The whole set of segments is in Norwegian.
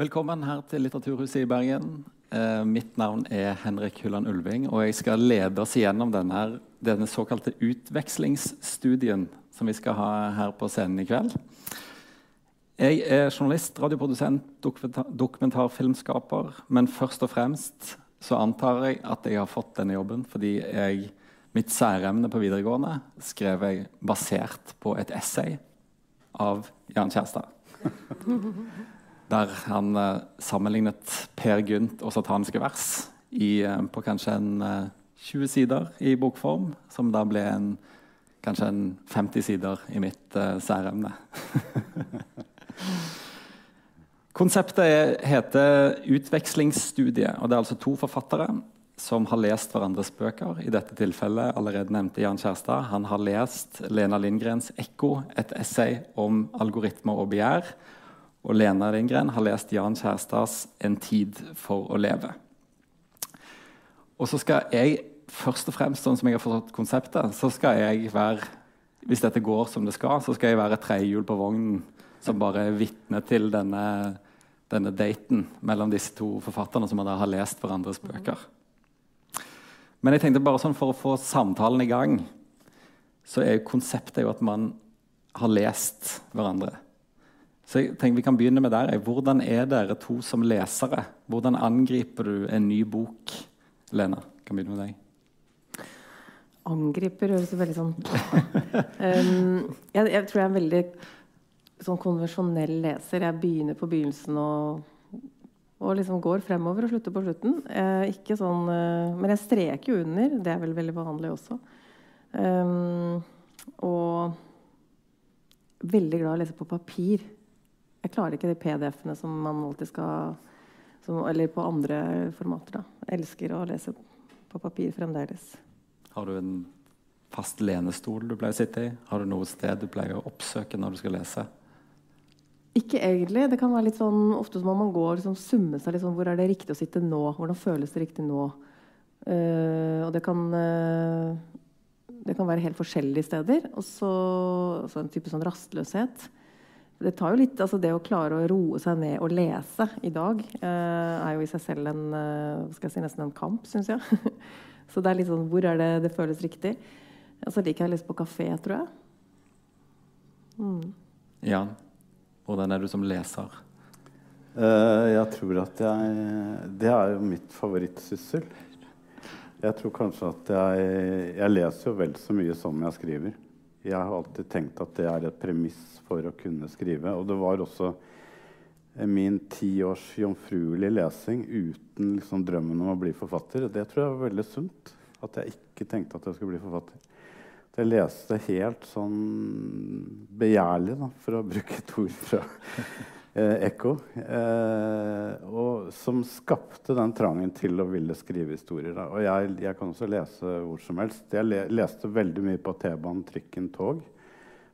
Velkommen her til Litteraturhuset i Bergen. Eh, mitt navn er Henrik Hulland Ulving, og jeg skal lede oss gjennom denne, denne såkalte utvekslingsstudien som vi skal ha her på scenen i kveld. Jeg er journalist, radioprodusent, dokumentar, dokumentarfilmskaper, men først og fremst så antar jeg at jeg har fått denne jobben fordi jeg, mitt særemne på videregående skrev jeg basert på et essay av Jan Kjærstad. Der han eh, sammenlignet Per Gynt og sataniske vers i, eh, på kanskje en eh, 20 sider i bokform, som da ble en, kanskje en 50 sider i mitt uh, særemne. Konseptet heter utvekslingsstudie. og Det er altså to forfattere som har lest hverandres bøker. I dette tilfellet allerede nevnte Jan Kjærstad. Han har lest Lena Lindgrens 'Ekko', et essay om algoritmer og begjær. Og Lena Lindgren har lest Jan Kjærstads 'En tid for å leve'. Og så skal jeg først og fremst, sånn som jeg har forstått konseptet, så skal jeg være Hvis dette går som det skal, så skal jeg være et tredjehjul på vognen som bare er vitne til denne, denne daten mellom disse to forfatterne som da har lest hverandres bøker. Men jeg tenkte bare sånn for å få samtalen i gang, så er konseptet jo at man har lest hverandre. Så jeg tenker Vi kan begynne med der. Hvordan er dere to som lesere? Hvordan angriper du en ny bok? Lena, kan begynne med deg. Angriper høres veldig sånn um, jeg, jeg, tror jeg er en veldig sånn konvensjonell leser. Jeg begynner på begynnelsen og, og liksom går fremover og slutter på slutten. Eh, ikke sånn, eh, men jeg streker jo under. Det er vel veldig vanlig også. Um, og veldig glad i å lese på papir. Jeg klarer ikke de PDF-ene som man alltid skal som, Eller på andre formater. da. Jeg elsker å lese på papir fremdeles. Har du en fast lenestol du pleier å sitte i? Har du noe sted du pleier å oppsøke når du skal lese? Ikke egentlig. Det kan være litt sånn, Ofte må man gå og liksom summe seg litt sånn Hvor er det riktig å sitte nå? Hvordan føles det riktig nå? Uh, og det kan uh, Det kan være helt forskjellige steder. Og så en type sånn rastløshet. Det tar jo litt, altså det å klare å roe seg ned og lese i dag eh, er jo i seg selv en, skal jeg si, nesten en kamp, syns jeg. så det er litt sånn Hvor er det det føles riktig? Og så liker jeg å lese på kafé, tror jeg. Mm. Ja. Hvordan er du som leser? Uh, jeg tror at jeg Det er jo mitt favorittsyssel. Jeg tror kanskje at jeg Jeg leser jo vel så mye som jeg skriver. Jeg har alltid tenkt at det er et premiss for å kunne skrive. Og det var også min ti års jomfruelige lesing uten liksom drømmen om å bli forfatter. Det tror jeg var veldig sunt. At jeg ikke tenkte at jeg skulle bli forfatter. Jeg leste helt sånn begjærlig, da, for å bruke et ord fra eh, Ekko. Eh, og som skapte den trangen til å ville skrive historier. Da. Og jeg, jeg, kan også lese hvor som helst. Jeg le, leste veldig mye på T-banen, trikken, tog.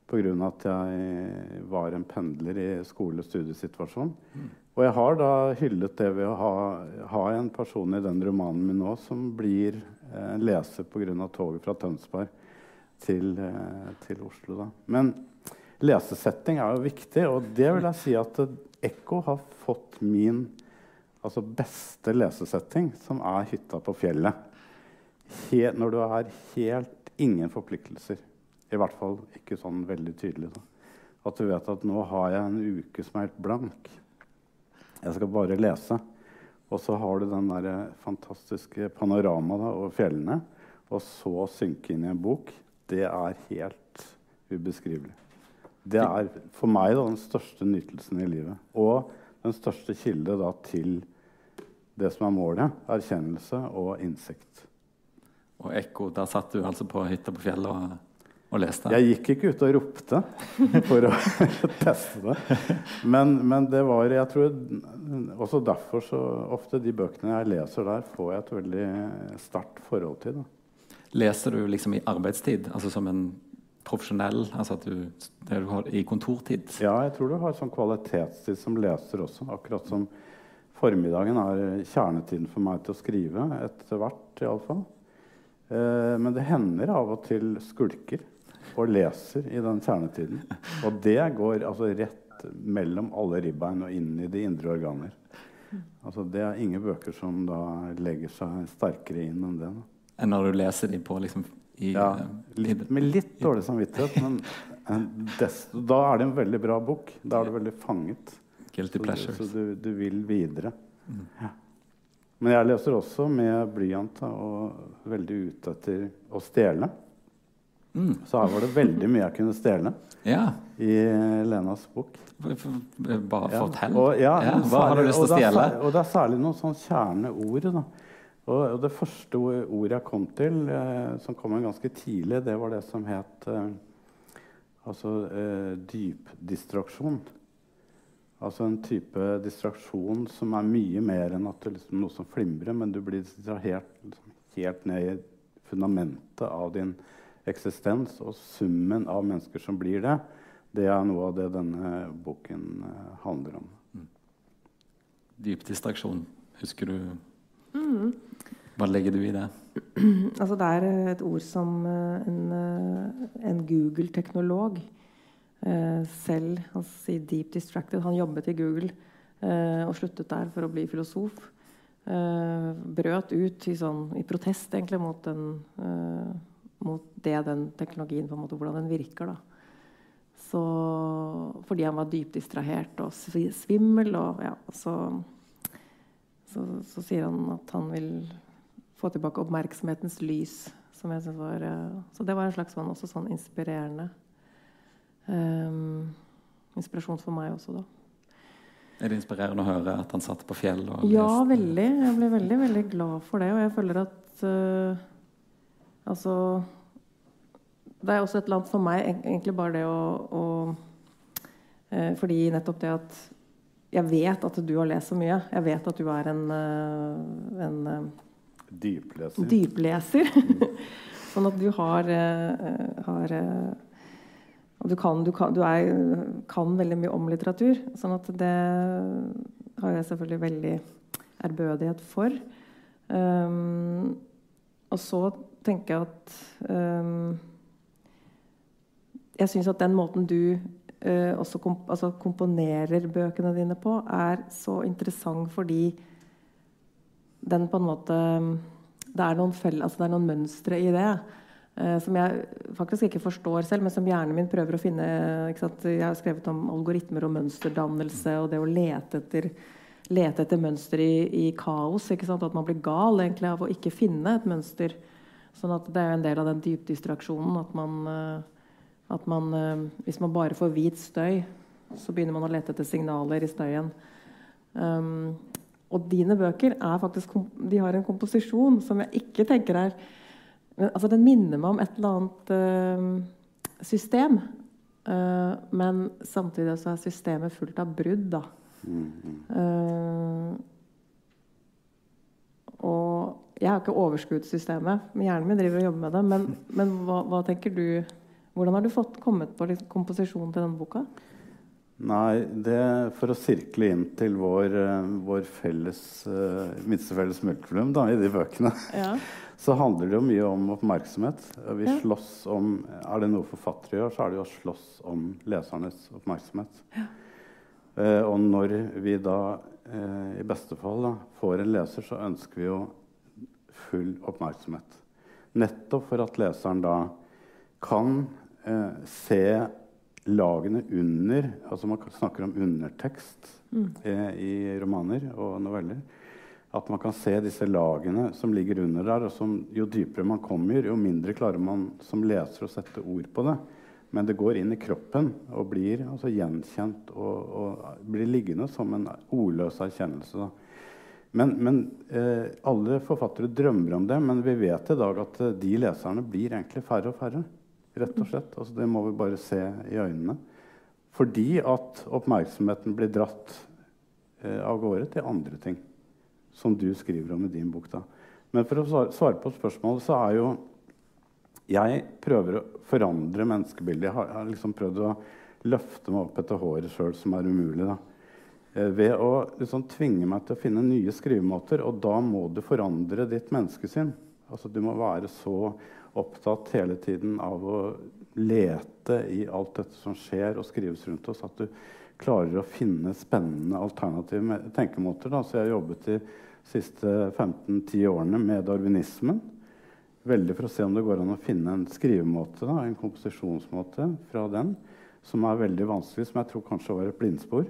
Pga. at jeg var en pendler i skole- og studiesituasjon. Mm. Og jeg har da hyllet det ved å ha, ha en person i den romanen min nå som blir eh, leser pga. toget fra Tønsberg til, eh, til Oslo. Da. Men lesesetting er jo viktig, og det vil jeg si at Ekko har fått min altså beste lesesetting, som er hytta på fjellet. He når du har helt ingen forpliktelser. I hvert fall ikke sånn veldig tydelig. Da. At du vet at nå har jeg en uke som er helt blank. Jeg skal bare lese. Og så har du den der fantastiske panoramaet over fjellene. Og så synke inn i en bok det er helt ubeskrivelig. Det er for meg da, den største nytelsen i livet. Og den største kilde da, til det som er målet. Erkjennelse og innsikt. Og ekko, der satt du altså på hytta på fjellet og, og, leste? Jeg gikk ikke ut og ropte for å teste det. Men, men, det var jeg tror, Også derfor så ofte de bøkene jeg leser der, får jeg et veldig sterkt forhold til. Da. Leser du liksom i arbeidstid, altså som en profesjonell? altså at du, det du har I kontortid? Ja, jeg tror du har sånn kvalitetstid som leser også. Akkurat som formiddagen er kjernetiden for meg til å skrive. Etter hvert, iallfall. Eh, men det hender av og til skulker. og leser i den kjernetiden. Og det går altså rett mellom alle ribbein og inn i de indre organer. Altså, det er ingen bøker som da legger seg sterkere inn enn det. Enn når du leser de på liksom i, Ja, eh, litt, med litt dårlig samvittighet, men desto, da er det en veldig bra bok. Da er du veldig fanget. Guilty Så, pleasures. så du, du vil videre. Ja. Men jeg leser også med blyant og veldig ute etter å stjele. Mm. Så her var det veldig mye jeg kunne stjele Ja. i Lenas bok. Bare fortell. Ja. Og, ja, hva har du lyst til å stjele? Og det er særlig noen sånn kjerneord. Da. Og, og det første ordet jeg kom til, eh, som kom ganske tidlig, det var det som het eh, altså, eh, dypdistraksjon. Altså en type distraksjon som er mye mer enn at det liksom noe som flimrer, men du blir distrahert liksom, helt ned i fundamentet av din eksistens. Og summen av mennesker som blir det, det er noe av det denne boken handler om. Dyp distraksjon. Husker du Mm. Hva legger du i det? Altså, det er eh, et ord som eh, en, eh, en Google-teknolog selv Han sier 'deep distracted'. Han jobbet i Google og sluttet der for å bli filosof. Brøt ut i, sånn, i protest egentlig mot, den, mot det den teknologien på en måte, Hvordan den virker. da. Så, fordi han var dypt distrahert og svimmel. Og, ja, så, så, så sier han at han vil få tilbake oppmerksomhetens lys. Som jeg synes var, eh, så det var en slags sånn, også sånn inspirerende um, inspirasjon for meg også, da. Er det inspirerende å høre at han satt på fjell og Ja, leste? veldig. Jeg ble veldig, veldig glad for det. Og jeg føler at uh, Altså Det er også et eller annet for meg, egentlig bare det å, å uh, Fordi nettopp det at jeg vet at du har lest så mye. Jeg vet at du er en, en Dypleser. dypleser. sånn at du har, eh, har eh, og du, kan, du, kan, du er, kan veldig mye om litteratur. Sånn at det har jeg selvfølgelig veldig ærbødighet for. Um, og så tenker jeg at um, Jeg syns at den måten du uh, også komp altså komponerer bøkene dine på, er så interessant fordi den på en måte Det er fell, altså det er noen mønstre i det. eh, som jeg faktisk ikke forstår selv, men som hjernen min prøver å finne. Jeg har skrevet om algoritmer og mønsterdannelse og det å lete etter, lete etter mønster i, i kaos. At man blir gal egentlig av å ikke finne et mønster. Sånn at det er en del av den dypdistraksjonen. At man, eh, at man eh, Hvis man bare får hvit støy, så begynner man å lete etter signaler i støyen. Um, og dine bøker er faktisk, har en komposisjon som jeg ikke tenker er men, altså Den minner meg om et eller annet uh, system. Uh, men samtidig så er systemet fullt av brudd, da. Uh, og jeg har ikke overskudd systemet, men hjernen min driver og jobber med det. Men, men hva, hva tenker du Hvordan har du fått kommet på komposisjonen til denne boka? Nei, det, for å sirkle inn til vår, eh, vår felles, uh, minste felles multiplum da, i de bøkene, Ja. så handler det jo mye om oppmerksomhet. Vi Ja. slåss om Er det noe forfattere gjør, så er det jo å slåss om lesernes oppmerksomhet. Eh, og når vi da eh, i beste fall da, får en leser, så ønsker vi jo full oppmerksomhet. Nettopp for at leseren da kan eh, se lagene under altså Man snakker om undertekst eh, i romaner og noveller. At man kan se disse lagene som ligger under der. og som Jo dypere man kommer, jo mindre klarer man som leser å sette ord på det. Men det går inn i kroppen og blir altså, gjenkjent og, og blir liggende som en ordløs erkjennelse. Da. Men, men eh, alle forfattere drømmer om det, men vi vet i dag at eh, de leserne blir egentlig færre og færre. Rett og slett. Altså, det må vi bare se i øynene. Fordi at oppmerksomheten blir dratt eh, av gårde til andre ting. Som du skriver om i din bok. da. Men for å svare, på spørsmålet, så er jo Jeg prøver å forandre menneskebildet. Jeg har, jeg har liksom prøvd å løfte meg opp etter håret sjøl, som er umulig. da. Eh, ved å liksom tvinge meg til å finne nye skrivemåter. Og da må du forandre ditt menneskesyn. Altså, du må være så opptatt hele tiden av å lete i alt dette som skjer og skrives rundt oss. At du klarer å finne spennende alternative tenkemåter. Da. Så jeg har jobbet de siste 15-10 årene med darwinismen. Veldig for å se om det går an å finne en skrivemåte, da, en komposisjonsmåte fra den, som er veldig vanskelig, som jeg tror kanskje var et blindspor.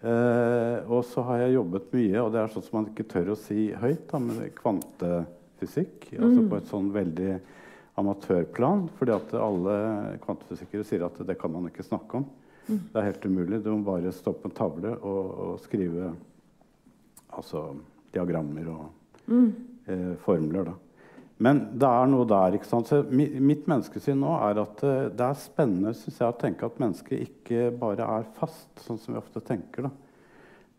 Eh, og så har jeg jobbet mye, og det er sånn som man ikke tør å si høyt, da, med kvantefysikk. Mm. Altså på et sånn veldig amatørplan. fordi at alle kvantefysikere sier at det kan man ikke snakke om. Mm. Det er helt umulig. Du må bare stå på en tavle og, og skrive altså, diagrammer og mm. eh, formler. da. Men det er noe der. ikke sant? Så mitt menneskesyn nå er at uh, det er spennende synes jeg, å tenke at mennesket ikke bare er fast, sånn som vi ofte tenker, da.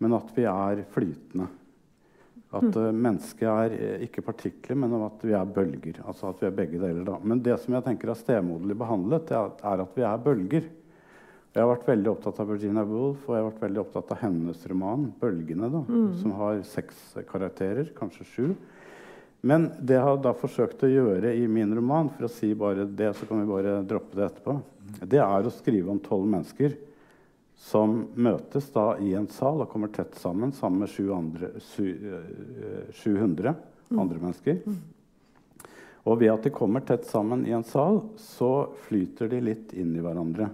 men at vi er flytende. At mm. mennesket er uh, ikke partikler, men at vi er bølger. Altså at vi er begge deler. da. Men det som jeg tenker er stemoderlig behandlet, er, er at vi er bølger. Jeg har vært veldig opptatt av Virginia Woolf og jeg har vært veldig opptatt av hennes roman 'Bølgene', da, mm. som har seks karakterer, kanskje sju. Men det jeg har da forsøkt å gjøre i min roman, for å si bare det, så kan vi bare droppe det etterpå, det er å skrive om tolv mennesker som møtes da i en sal og kommer tett sammen sammen med andre, 700 mm. andre mennesker. Og ved at de kommer tett sammen i en sal, så flyter de litt inn i hverandre.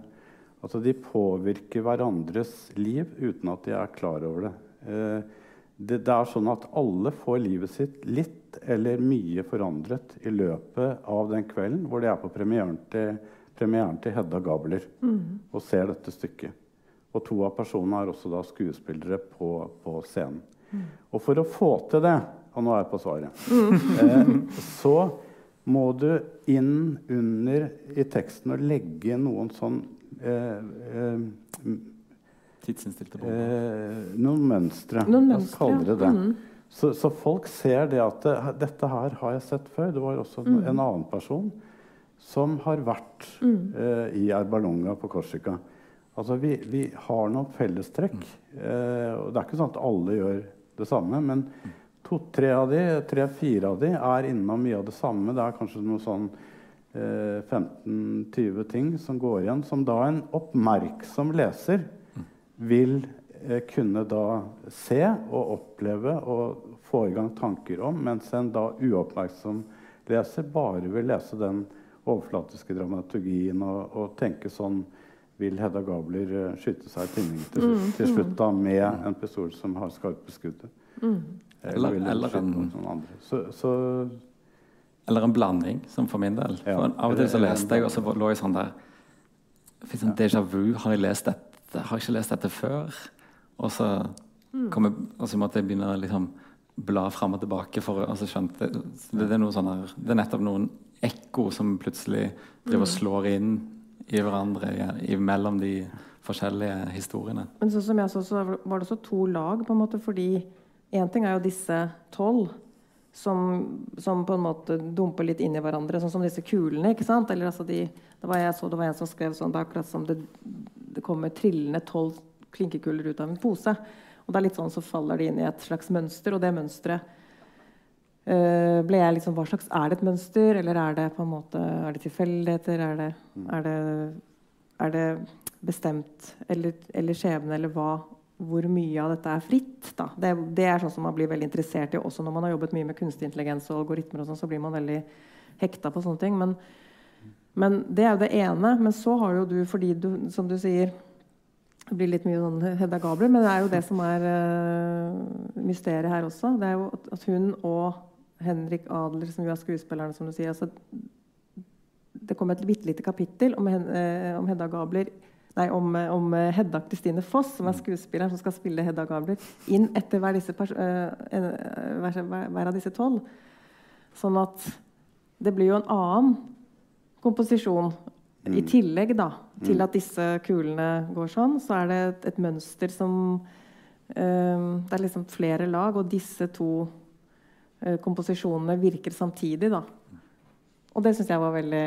Altså de påvirker hverandres liv uten at de er klar over det. Eh, det, det, er sånn at alle får livet sitt litt eller mye forandret i løpet av den kvelden hvor de er på premieren til, premieren til Hedda Gabler mm. og ser dette stykket. Og to av personene er også da skuespillere på, på scenen. Mm. Og for å få til det, og nå er jeg på svaret, mm. eh, så må du inn under i teksten og legge noen sånn eh, eh, Tidsinnstilte Eh, noen mønstre. Noen mønstre kaller det det. Mm. Så, så, folk ser det at det, dette her har jeg sett før. Det var også mm. en annen person som har vært mm. eh, i Erbalonga på Korsika. Altså, vi, vi har noen fellestrekk. Eh, og det er ikke sånn at alle gjør det samme. Men to-tre av de, tre-fire av de er innom mye av det samme. Det er kanskje noe sånn eh, 15-20 ting som går igjen, som da en oppmerksom leser vil eh, kunne da se og oppleve og få i gang tanker om, mens en da uoppmerksom leser bare vil lese den overflatiske dramaturgien og, og tenke sånn vil Hedda Gabler uh, skyte seg i tinning til, mm, til, slutt da med en pistol som har skarpe skudd? Mm. Eller, eller, en, så, så, eller en blanding, som for min del. Ja, for av og til så leste jeg, og så lå jeg sånn der Fikk en déjà vu? Har jeg lest dette? jeg ikke lest dette før. Og så, mm. jeg, og så måtte jeg begynne å liksom, bla fram og tilbake. For, og så skjønte det, det, er sånn her, det er nettopp noen ekko som plutselig driver og mm. slår inn i hverandre i, mellom de forskjellige historiene. Men sånn som jeg så, så var det også to lag, på en måte, fordi én ting er jo disse tolv. Som, som, på en måte dumper litt inn i hverandre, sånn som disse kulene. ikke sant? Eller altså de, det var jeg så det var en som skrev sånn Det er akkurat som det det kommer trillende tolv klinkekuler ut av en pose. Og det er litt sånn så faller de inn i et slags mønster, og det mønsteret ble jeg liksom, hva slags, Er det et mønster, eller er det på en måte, er det tilfeldigheter? Er det, er det, er det bestemt eller, eller skjebne, eller hva? Hvor mye av dette er fritt? Da. Det, det, er sånn som man blir veldig interessert i også når man har jobbet mye med kunstig intelligens og algoritmer. og sånn, så blir man veldig hekta på sånne ting. Men, men Det er jo det ene. Men så har jo du, fordi du, som du sier Det blir litt mye sånn Hedda Gabler, men det er jo det som er uh, mysteriet her også. Det er jo at hun og Henrik Adler, som jo er skuespillerne, som du sier altså, Det kom et bitte lite kapittel om, eh, om Hedda Gabler Nei, om, om Hedda Kristine Foss, som er skuespilleren som skal spille Hedda Gabler, inn etter hver, disse uh, hver, hver av disse tolv. Sånn at det blir jo en annen komposisjon. Mm. I tillegg da, til mm. at disse kulene går sånn, så er det et, et mønster som um, Det er liksom flere lag, og disse to komposisjonene virker samtidig. da. Og det syns jeg var veldig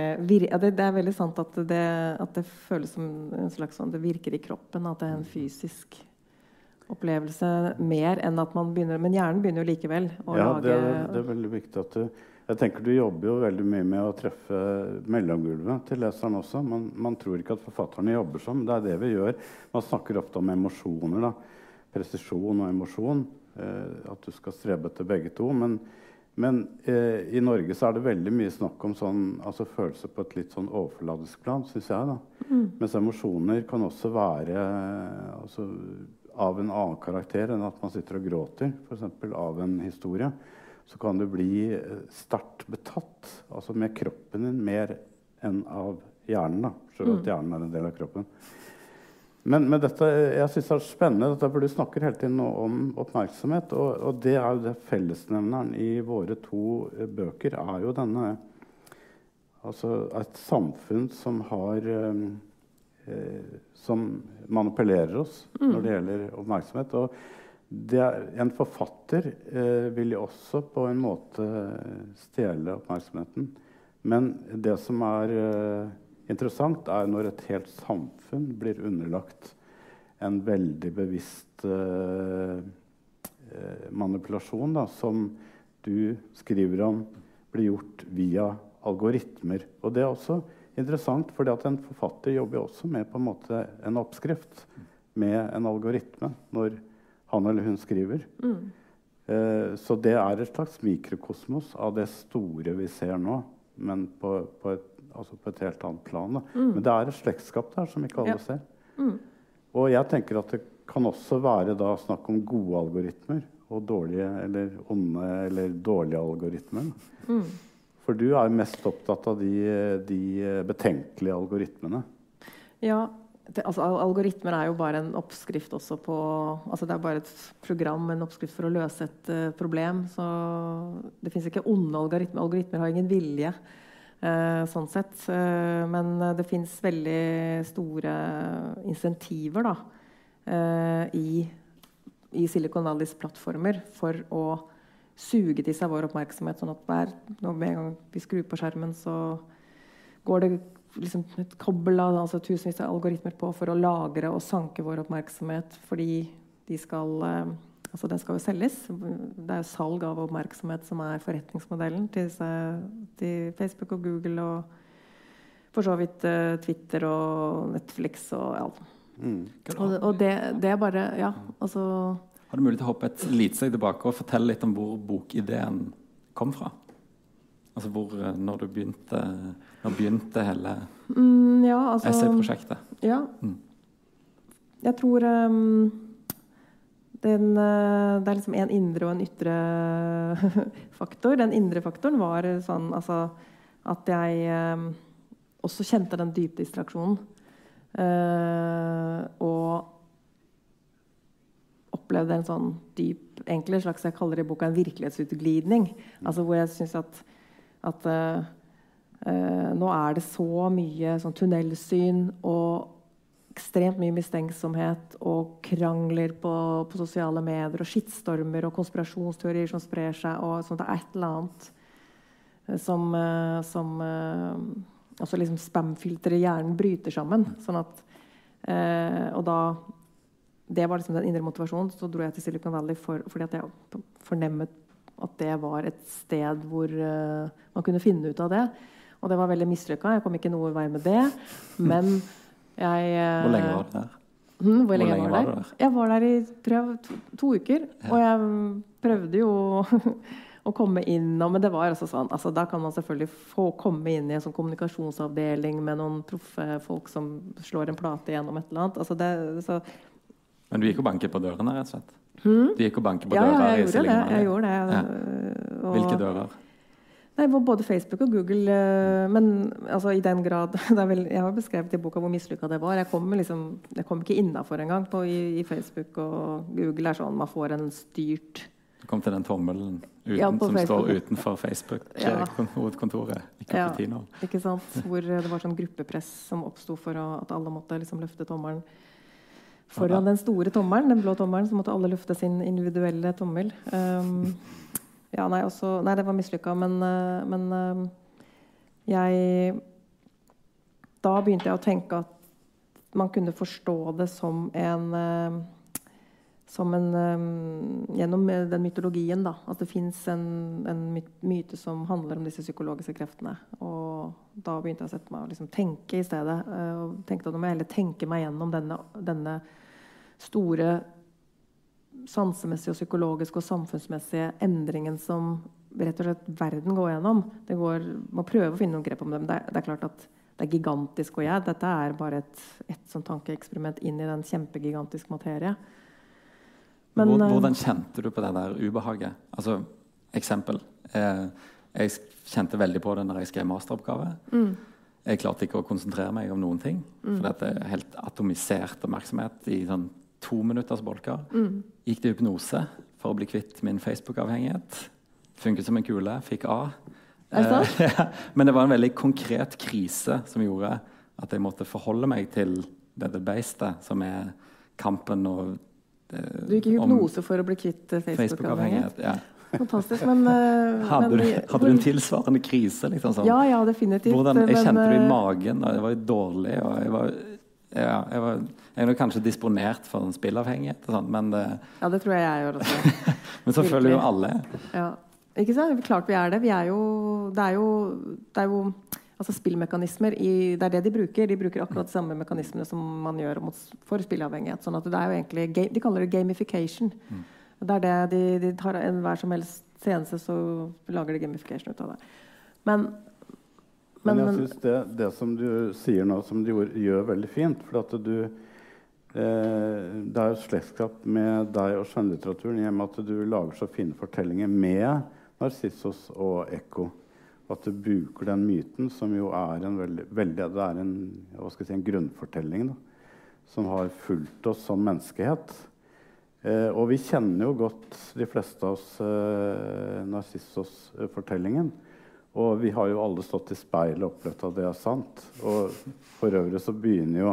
ja, det, det, er veldig sant at det, at det, føles som en slags sånn Det virker i kroppen. At det er en fysisk opplevelse mer enn at man begynner Men hjernen begynner jo likevel å ja, lage det er, det er veldig viktig at du Jeg tenker Du jobber jo veldig mye med å treffe mellomgulvet til leseren også. Man, man, tror ikke at forfatterne jobber sånn. Det er det vi gjør. Man snakker ofte om emosjoner. da. Presisjon og emosjon. Eh, at du skal strebe etter begge to. Men, men eh, i Norge så er det veldig mye snakk om sånn, altså følelser på et litt sånn overfladisk plan, syns jeg. da. Mm. Mens emosjoner kan også være altså, av en annen karakter enn at man sitter og gråter, f.eks. av en historie så kan du bli eh, sterkt betatt altså med kroppen din mer enn av hjernen. da, Selv mm. hjernen er en del av kroppen. Men, men dette, jeg synes det er spennende, dette, for du snakker hele tiden om oppmerksomhet. Og, og, det er jo det fellesnevneren i våre to eh, bøker er jo denne Altså et samfunn som har eh, eh Som manipulerer oss mm. når det gjelder oppmerksomhet. og er, en forfatter eh, vil jo også på en måte stjele oppmerksomheten. Men det som er eh, interessant, er når et helt samfunn blir underlagt en veldig bevisst eh, eh manipulasjon, da, som du skriver om blir gjort via algoritmer. Og det er også interessant, at en forfatter jobber også med på en måte en oppskrift med en algoritme. når han eller hun skriver. Mm. Eh, så det er et slags mikrokosmos av det store vi ser nå, men på, på, et, altså på et, helt annet plan. Mm. Men det er et slektskap der som ikke alle ja. ser. Mm. Og jeg tenker at det kan også være da snakk om gode algoritmer og dårlige eller onde eller dårlige algoritmer. Mm. For du er mest opptatt av de, de betenkelige algoritmene. Ja, det, altså, algoritmer er jo bare en oppskrift også på altså Det er bare et program, en oppskrift for å løse et uh, problem. Så det fins ikke onde algoritmer. Algoritmer har ingen vilje. Uh, sånn sett. Uh, men det fins veldig store insentiver da, i, i, Silicon Valleys plattformer for å suge til seg vår oppmerksomhet. Sånn at hver, når gang vi skrur på skjermen, så går det liksom et kobbel av altså tusenvis av algoritmer på for å lagre og sanke vår oppmerksomhet fordi de skal eh, altså den skal jo selges. Det er jo salg av oppmerksomhet som er forretningsmodellen til, til Facebook og Google og for så vidt uh, Twitter og Netflix og alt. Mm. Og, og det, det, er bare Ja, altså Har du mulighet til å hoppe et lite steg tilbake og fortelle litt om hvor bokideen kom fra? Altså hvor, eh, når du begynte Når begynte hele mm, ja, altså, essayprosjektet? Ja. Mm. Jeg tror um, den, uh, det er liksom en indre og en ytre faktor. Den indre faktoren var sånn altså, at jeg eh, også kjente den dype distraksjonen. Eh, og opplevde en sånn dyp egentlig slags jeg kaller det i boka en virkelighetsutglidning. Altså hvor jeg syns at at eh, nå er det så mye sånn tunnelsyn og ekstremt mye mistenksomhet og krangler på, på, sosiale medier og skittstormer og konspirasjonsteorier som sprer seg. og sånn, Det er et eller annet eh, som, uh, som altså liksom Spamfilteret i hjernen bryter sammen. sånn at Og da Det var liksom den indre motivasjonen. Så dro jeg til Silicon Valley for, fordi at jeg fornemmet at det var et sted hvor man kunne finne ut av det. Og det var veldig mislykka. Jeg kom ikke noe vei med det. Men jeg uh, Hvor lenge var du der? Hmm, hvor, hvor lenge, lenge, var, du der? Jeg var der i prøv, to, to, uker. Ja. Og jeg prøvde jo å komme inn Men det var altså sånn altså, Da kan man selvfølgelig få komme inn i en sånn kommunikasjonsavdeling med noen proffe folk som slår en plate gjennom et eller annet. Altså, det, så, men du gikk og banket på dørene, rett og slett? Hmm? Du gikk og banket på ja, dører? Ja, jeg gjorde det. Jeg gjorde det. Ja. Hvilke dører? Nei, Både Facebook og Google. Eh, men altså, i den grad vel, Jeg har beskrevet i boka hvor mislykka det var. Jeg kom, liksom, jeg kom ikke innafor engang i, i Facebook og Google. er sånn Man får en styrt Du kom til den tommelen uten, ja, som Facebook. står utenfor Facebook-hovedkontoret ja. Ja, ikke sant? Hvor det var sånn gruppepress som oppsto for å, at alle måtte liksom løfte tommelen foran den store tommelen, den blå tommelen, så måtte alle løfte sin individuelle tommel. Um, ja, nei, også, nei, det var mislykka, men, uh, men uh, jeg Da begynte jeg å tenke at man kunne forstå det som en uh, som en Gjennom den mytologien, da. At det fins en, en, myte som handler om disse psykologiske kreftene. Og da begynte jeg å sette meg liksom tenke i stedet. Og tenkte at nå må jeg heller tenke meg gjennom denne, denne store sansemessige, og psykologiske og samfunnsmessige endringen som rett og slett verden går gjennom. Det går, må prøve å finne noen grep om det, men det er, det er klart at det er gigantisk. Og jeg, dette er bare et, et sånn tankeeksperiment inn i den kjempegigantiske materie. Men, eh, Hvordan kjente du på det der ubehaget? Altså, eksempel. Eh, jeg kjente veldig på det når jeg skrev masteroppgave. Mm. Jeg klarte ikke å konsentrere meg om noen ting. Mm. For dette er helt atomisert oppmerksomhet i sånn to minutters bolker. Mm. Gikk til hypnose for å bli kvitt min Facebook-avhengighet. Funket som en kule. Fikk A. Eh, men det var en veldig konkret krise som gjorde at jeg måtte forholde meg til dette beistet, som er kampen og eh, Du gikk i hypnose for å bli kvitt eh, Facebook-avhengighet? Facebook ja. Fantastisk, men, uh, hadde, men, du, hadde, du, en tilsvarende krise? Liksom, sånn? Ja, ja, definitivt. Hvordan, jeg kjente det i magen, og jeg var dårlig. og jeg var, ja, jeg var jeg er kanskje disponert for en spillavhengighet. Sånt, men det, ja, det tror jeg jeg gjør også. men så føler jo alle. Ja. Ikke sant? Klart vi er det. Vi er jo, det er jo, det er jo altså spillmekanismer i, Det er det de bruker. De bruker akkurat de samme mekanismene som man gjør mot, for spillavhengighet. sånn at det er jo egentlig, De kaller det gamification. Mm. Det er det de, de tar enhver som helst tjeneste, så lager de gamification ut av det. Men, men, men jeg syns det, det, som du sier nå, som du gjør veldig fint For at du eh, Det er jo slektskap med deg og skjønnlitteraturen i at du lager så fine fortellinger med Narsissos og Ekko. At du bruker den myten, som jo er en, veldig, veldig det er en, si, en grunnfortelling da, som har fulgt oss som menneskehet. Eh, og vi kjenner jo godt, de fleste av oss, eh, Narsissos-fortellingen. Og vi har jo alle stått i speilet og opplevd at det er sant. Og for øvrig så begynner jo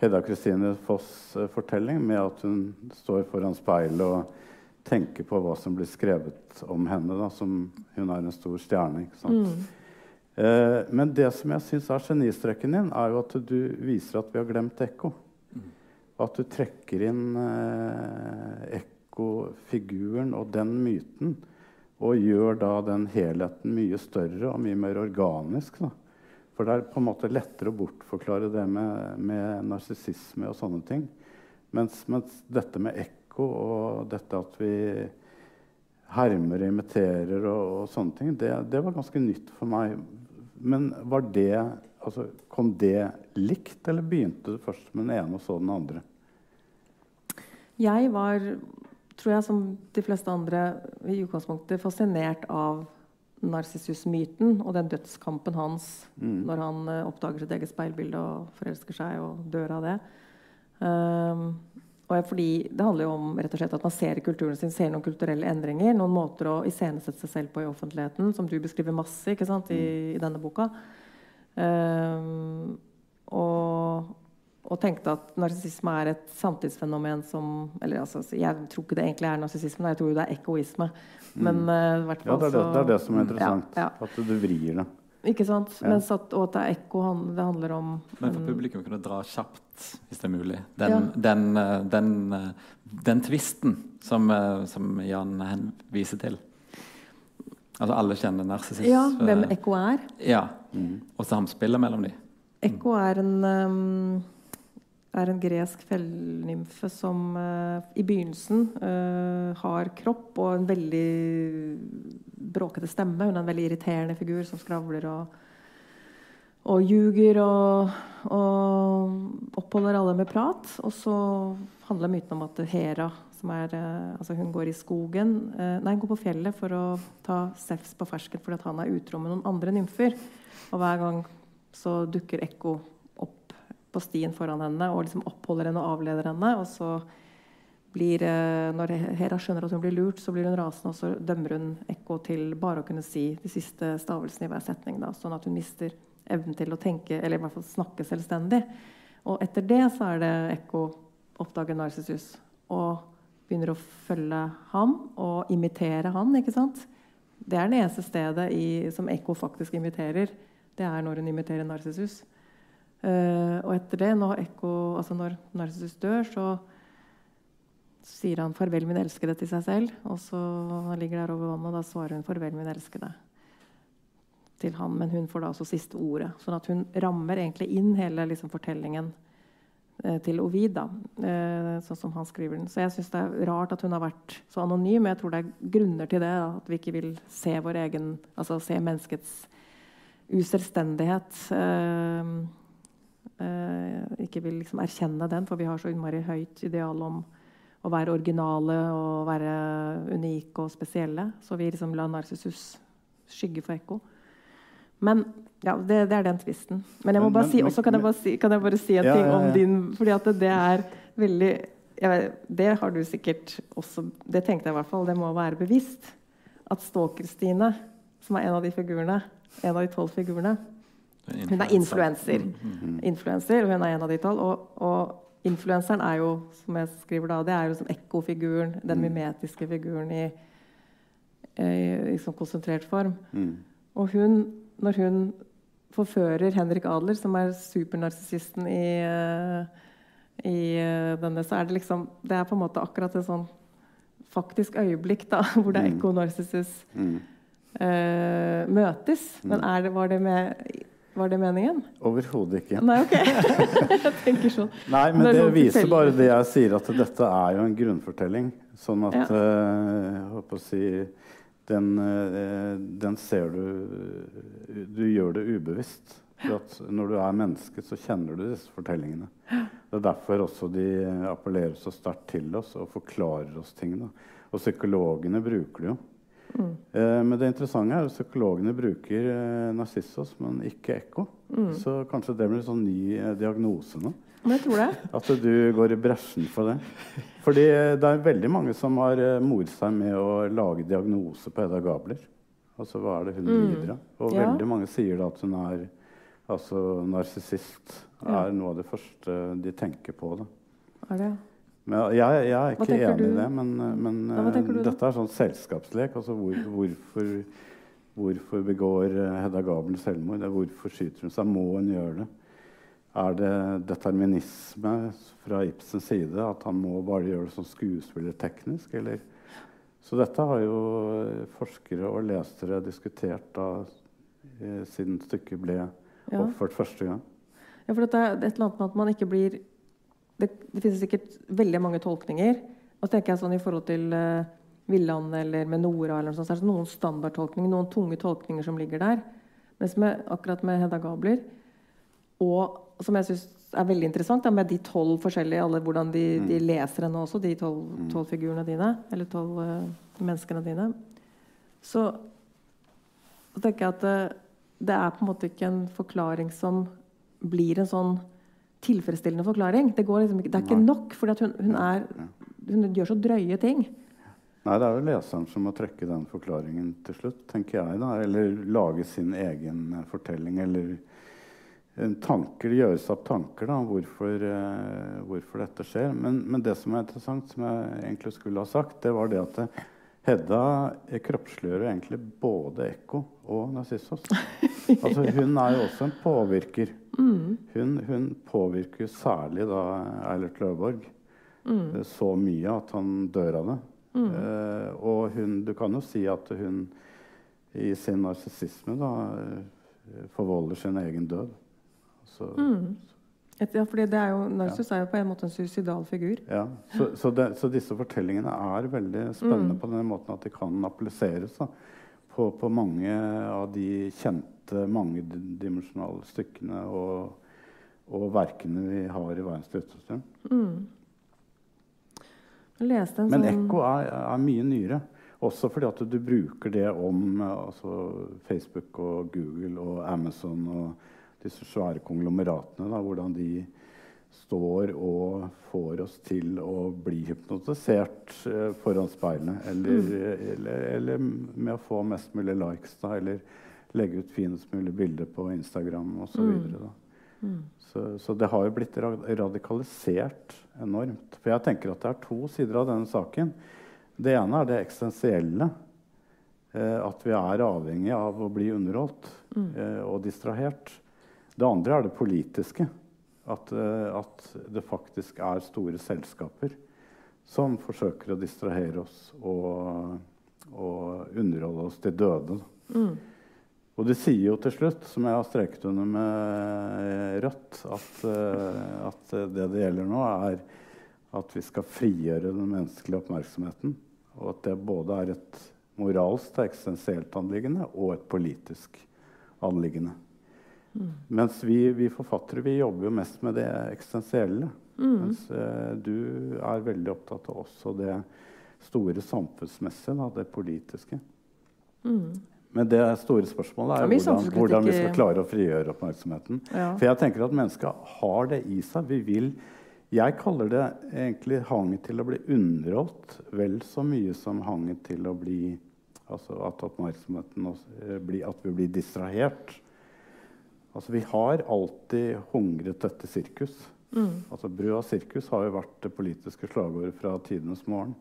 Hedda Kristine Foss' eh, fortelling med at hun står foran speilet og tenker på hva som blir skrevet om henne, da, som hun er en stor stjerne. Mm. Eh, men det som jeg syns er genistreken din, er jo at du viser at vi har glemt ekko. Mm. At du trekker inn eh, ekkofiguren og den myten. Og gjør da den helheten mye større og mye mer organisk. Da. For det er på en måte lettere å bortforklare det med, med narsissisme og sånne ting. Mens, mens dette med ekko og dette at vi hermer og imiterer og, og sånne ting, det, det, var ganske nytt for meg. Men var det altså, Kom det likt, eller begynte du først med den ene og så den andre? Jeg var, tror jeg, som de fleste andre i utgangspunktet fascinert av Narsissus-myten og den dødskampen hans mm. når han uh, oppdager sitt eget speilbilde og forelsker seg og dør av det. Um, og fordi Det handler jo om rett og slett at man ser i kulturen sin ser noen kulturelle endringer. Noen måter å iscenesette seg selv på i offentligheten, som du beskriver masse ikke sant, i, i denne boka. Um, og, og, tenkte at narsissisme er et samtidsfenomen som eller altså, Jeg tror ikke det egentlig er narsissisme, jeg tror jo det er egoisme. Men uh, hvert fall, ja, det er det, det er det som er interessant. Ja, ja. At du vrir det. Ikke sant? Ja. Mens at, og at det er ekko det handler om Men for publikum kunne dra kjapt, hvis det er mulig, den, ja. den, eh, den, eh, den tvisten som, som, Jan viser til. Altså alle kjenner narsissist. Ja, hvem ekko er. Ja, mm. Og samspillet mellom dem. Ekko er en um, er en gresk fjellnymfe som uh, i begynnelsen uh, har kropp og en veldig bråkete stemme. Hun er en veldig irriterende figur som skravler og, og ljuger og, og oppholder alle med prat. Og så handler myten om at Hera, som er uh, Altså hun går i skogen Nei, hun går på fjellet for å ta Sefs på fersken fordi han er utro med noen andre nymfer. Og hver gang så dukker Ekko på stien foran henne og liksom oppholder henne og avleder henne. Og så blir, eh, når Hera skjønner at hun blir lurt, så blir hun rasende, og så dømmer hun Ekko til bare å kunne si de siste stavelsene i hver setning. Da, sånn at hun mister evnen til å tenke, eller i hvert fall snakke selvstendig. Og etter det så er det Ekko oppdager Narsissus og begynner å følge ham og imitere han. ikke sant? Det er det eneste stedet i, som Ekko faktisk imiterer. Det er når hun imiterer Narsissus. Uh, og etter det, når, altså når Narcissus dør, så, sier han 'farvel, min elskede' til seg selv. Og så han ligger der over vannet, og da svarer hun 'farvel, min elskede' til han. Men hun får da også siste ordet. Sånn at hun rammer egentlig inn hele liksom, fortellingen eh, til Ovid, da, eh, sånn som han skriver den. Så jeg syns det er rart at hun har vært så anonym. Jeg tror det er grunner til det. Da, at vi ikke vil se vår egen Altså se menneskets uselvstendighet. Eh, eh, ikke vil liksom erkjenne den, for vi har så innmari høyt ideal om å være originale og være unike og spesielle. Så vi liksom lar Narsissus skygge for ekko. Men ja, det, det er den tvisten. Men jeg må bare si, også kan jeg bare si, kan jeg bare si en Ja, ting om din Fordi at det, er veldig vet, Det har du sikkert også Det tenkte jeg i hvert fall. Det må være bevisst. At Stalker-Stine, som er en av de figurene, en av de tolv figurene Hun er influenser. Mm. Influencer, og hun er en av de tolv. Og, og influenseren er jo, som jeg skriver da, det er jo som ekkofiguren, den Mm. mimetiske figuren i, i, i sånn konsentrert form. Mm. Og hun, når hun forfører Henrik Adler, som er supernarsissisten i, eh, i eh, denne, så er det liksom Det er på en måte akkurat et sånn faktisk øyeblikk da, hvor det er Mm. ekko og narsissus Mm. eh, møtes. Men er det, var, det med, var det meningen? Overhodet ikke. Nei, OK. jeg tenker sånn. Nei, men Det det viser bare det jeg sier, at dette er jo en grunnfortelling. Sånn at Ja. eh, jeg håper å si den, eh, den ser du Du gjør det ubevisst. For når du er menneske, så kjenner du disse fortellingene. Det er derfor også de appellerer så sterkt til oss og forklarer oss ting. Da. Og psykologene bruker det jo. Mm. Men det interessante er at psykologene bruker eh, narsissos, men ikke ekko. Mm. Så kanskje det blir en sånn ny eh, diagnose nå. Men jeg tror det. At du går i bresjen for det. Fordi det er veldig mange som har mort seg med å lage diagnose på Hedda Gabler. Altså hva er det hun Mm. lider av? Og Ja. veldig mange sier da at hun er altså narsissist. Ja. Er noe av det første de tenker på. Da. Er det? Men jeg, jeg er ikke enig enig i det. Men, men Ja, eh, du dette er sånn selskapslek. Altså hvor, hvorfor, hvorfor begår eh, Hedda Gabel selvmord? Hvorfor skyter hun seg? Må hun gjøre det? Er det determinisme fra Ibsens side? At han må bare gjøre det sånn skuespillerteknisk? Eller? Så dette har jo eh, forskere og lesere diskutert da, eh, siden stykket ble Ja. oppført første gang. Ja, for det er et eller annet med at man ikke blir Det, det finnes sikkert veldig mange tolkninger. Og så tenker jeg sånn i forhold til uh, Villand eller med Nora eller noe sånt, så er det noen standardtolkninger, noen tunge tolkninger som ligger der. Mens med, akkurat med Hedda Gabler, og som jeg syns er veldig interessant, da, med de tolv forskjellige alle, Hvordan de, de leser henne også, de tolv tolv figurene dine. Eller tolv uh, menneskene dine. Så, så tenker jeg at uh, det er på en måte ikke en forklaring som blir en sånn tilfredsstillende forklaring. Det, går liksom ikke, det er ikke Nei. nok, for hun, hun, hun gjør så drøye ting. Nei, det er jo leseren som må trekke den forklaringen til slutt, tenker jeg. da, Eller lage sin egen eh, fortelling. Eller tanker, gjøres opp tanker da, om hvorfor, eh, hvorfor dette skjer. Men, men det som er interessant, som jeg egentlig skulle ha sagt, det var det at Hedda eh, kroppsliggjør egentlig både Ekko og Narsissos. Altså, hun er jo også en påvirker. Hun, hun påvirker særlig da Eilert Løvborg mm. så mye at han dør av det. Eh, og hun, du kan jo si at hun i sin narsissisme da eh, forvolder sin egen død. Så, Et, ja, fordi det er jo, Narcissus er jo på en måte en suicidal figur. ja, så, så, det, så disse fortellingene er veldig spennende på den måten at de kan appliseres da, på, på mange av de kjente mangedimensjonale stykkene og, og verkene vi har i verdens støttesystem. Mm. Sånn... Men ekko er, er mye nyere. Også fordi at du bruker det om altså Facebook og Google og Amazon og disse svære konglomeratene. Da, hvordan de står og får oss til å bli hypnotisert eh, foran speilene. Eller, eller, eller med å få mest mulig likes, da, eller legge ut finest mulig bilder på Instagram osv. Mm. Så, så det har jo blitt radikalisert enormt. For jeg tenker at det er to sider av denne saken. Det ene er det eksistensielle. Eh, at vi er avhengig av å bli underholdt eh, og distrahert. Det andre er det politiske. At, eh, at det faktisk er store selskaper som forsøker å distrahere oss og, og underholde oss til døde. Mm. Og de sier jo til slutt, som jeg har streket under med rødt, at, uh, at, det det gjelder nå, er at vi skal frigjøre den menneskelige oppmerksomheten. Og at det både er et moralsk og eksistensielt anliggende og et politisk anliggende. Mm. Mens vi, vi, forfattere vi jobber jo mest med det eksistensielle. Mm. Mens eh, du er veldig opptatt av også det store samfunnsmessige, det politiske. Mm. Men det store spørsmålet er hvordan, hvordan, vi skal klare å frigjøre oppmerksomheten. Ja. For jeg tenker at mennesket har det i seg. Vi vil, jeg kaller det egentlig hangen til å bli underholdt vel så mye som hangen til å bli altså at oppmerksomheten også, eh, At vi blir distrahert. Altså, vi har alltid hungret etter sirkus. Mm. Altså, Brød og sirkus har jo vært det politiske slagordet fra tidenes morgen.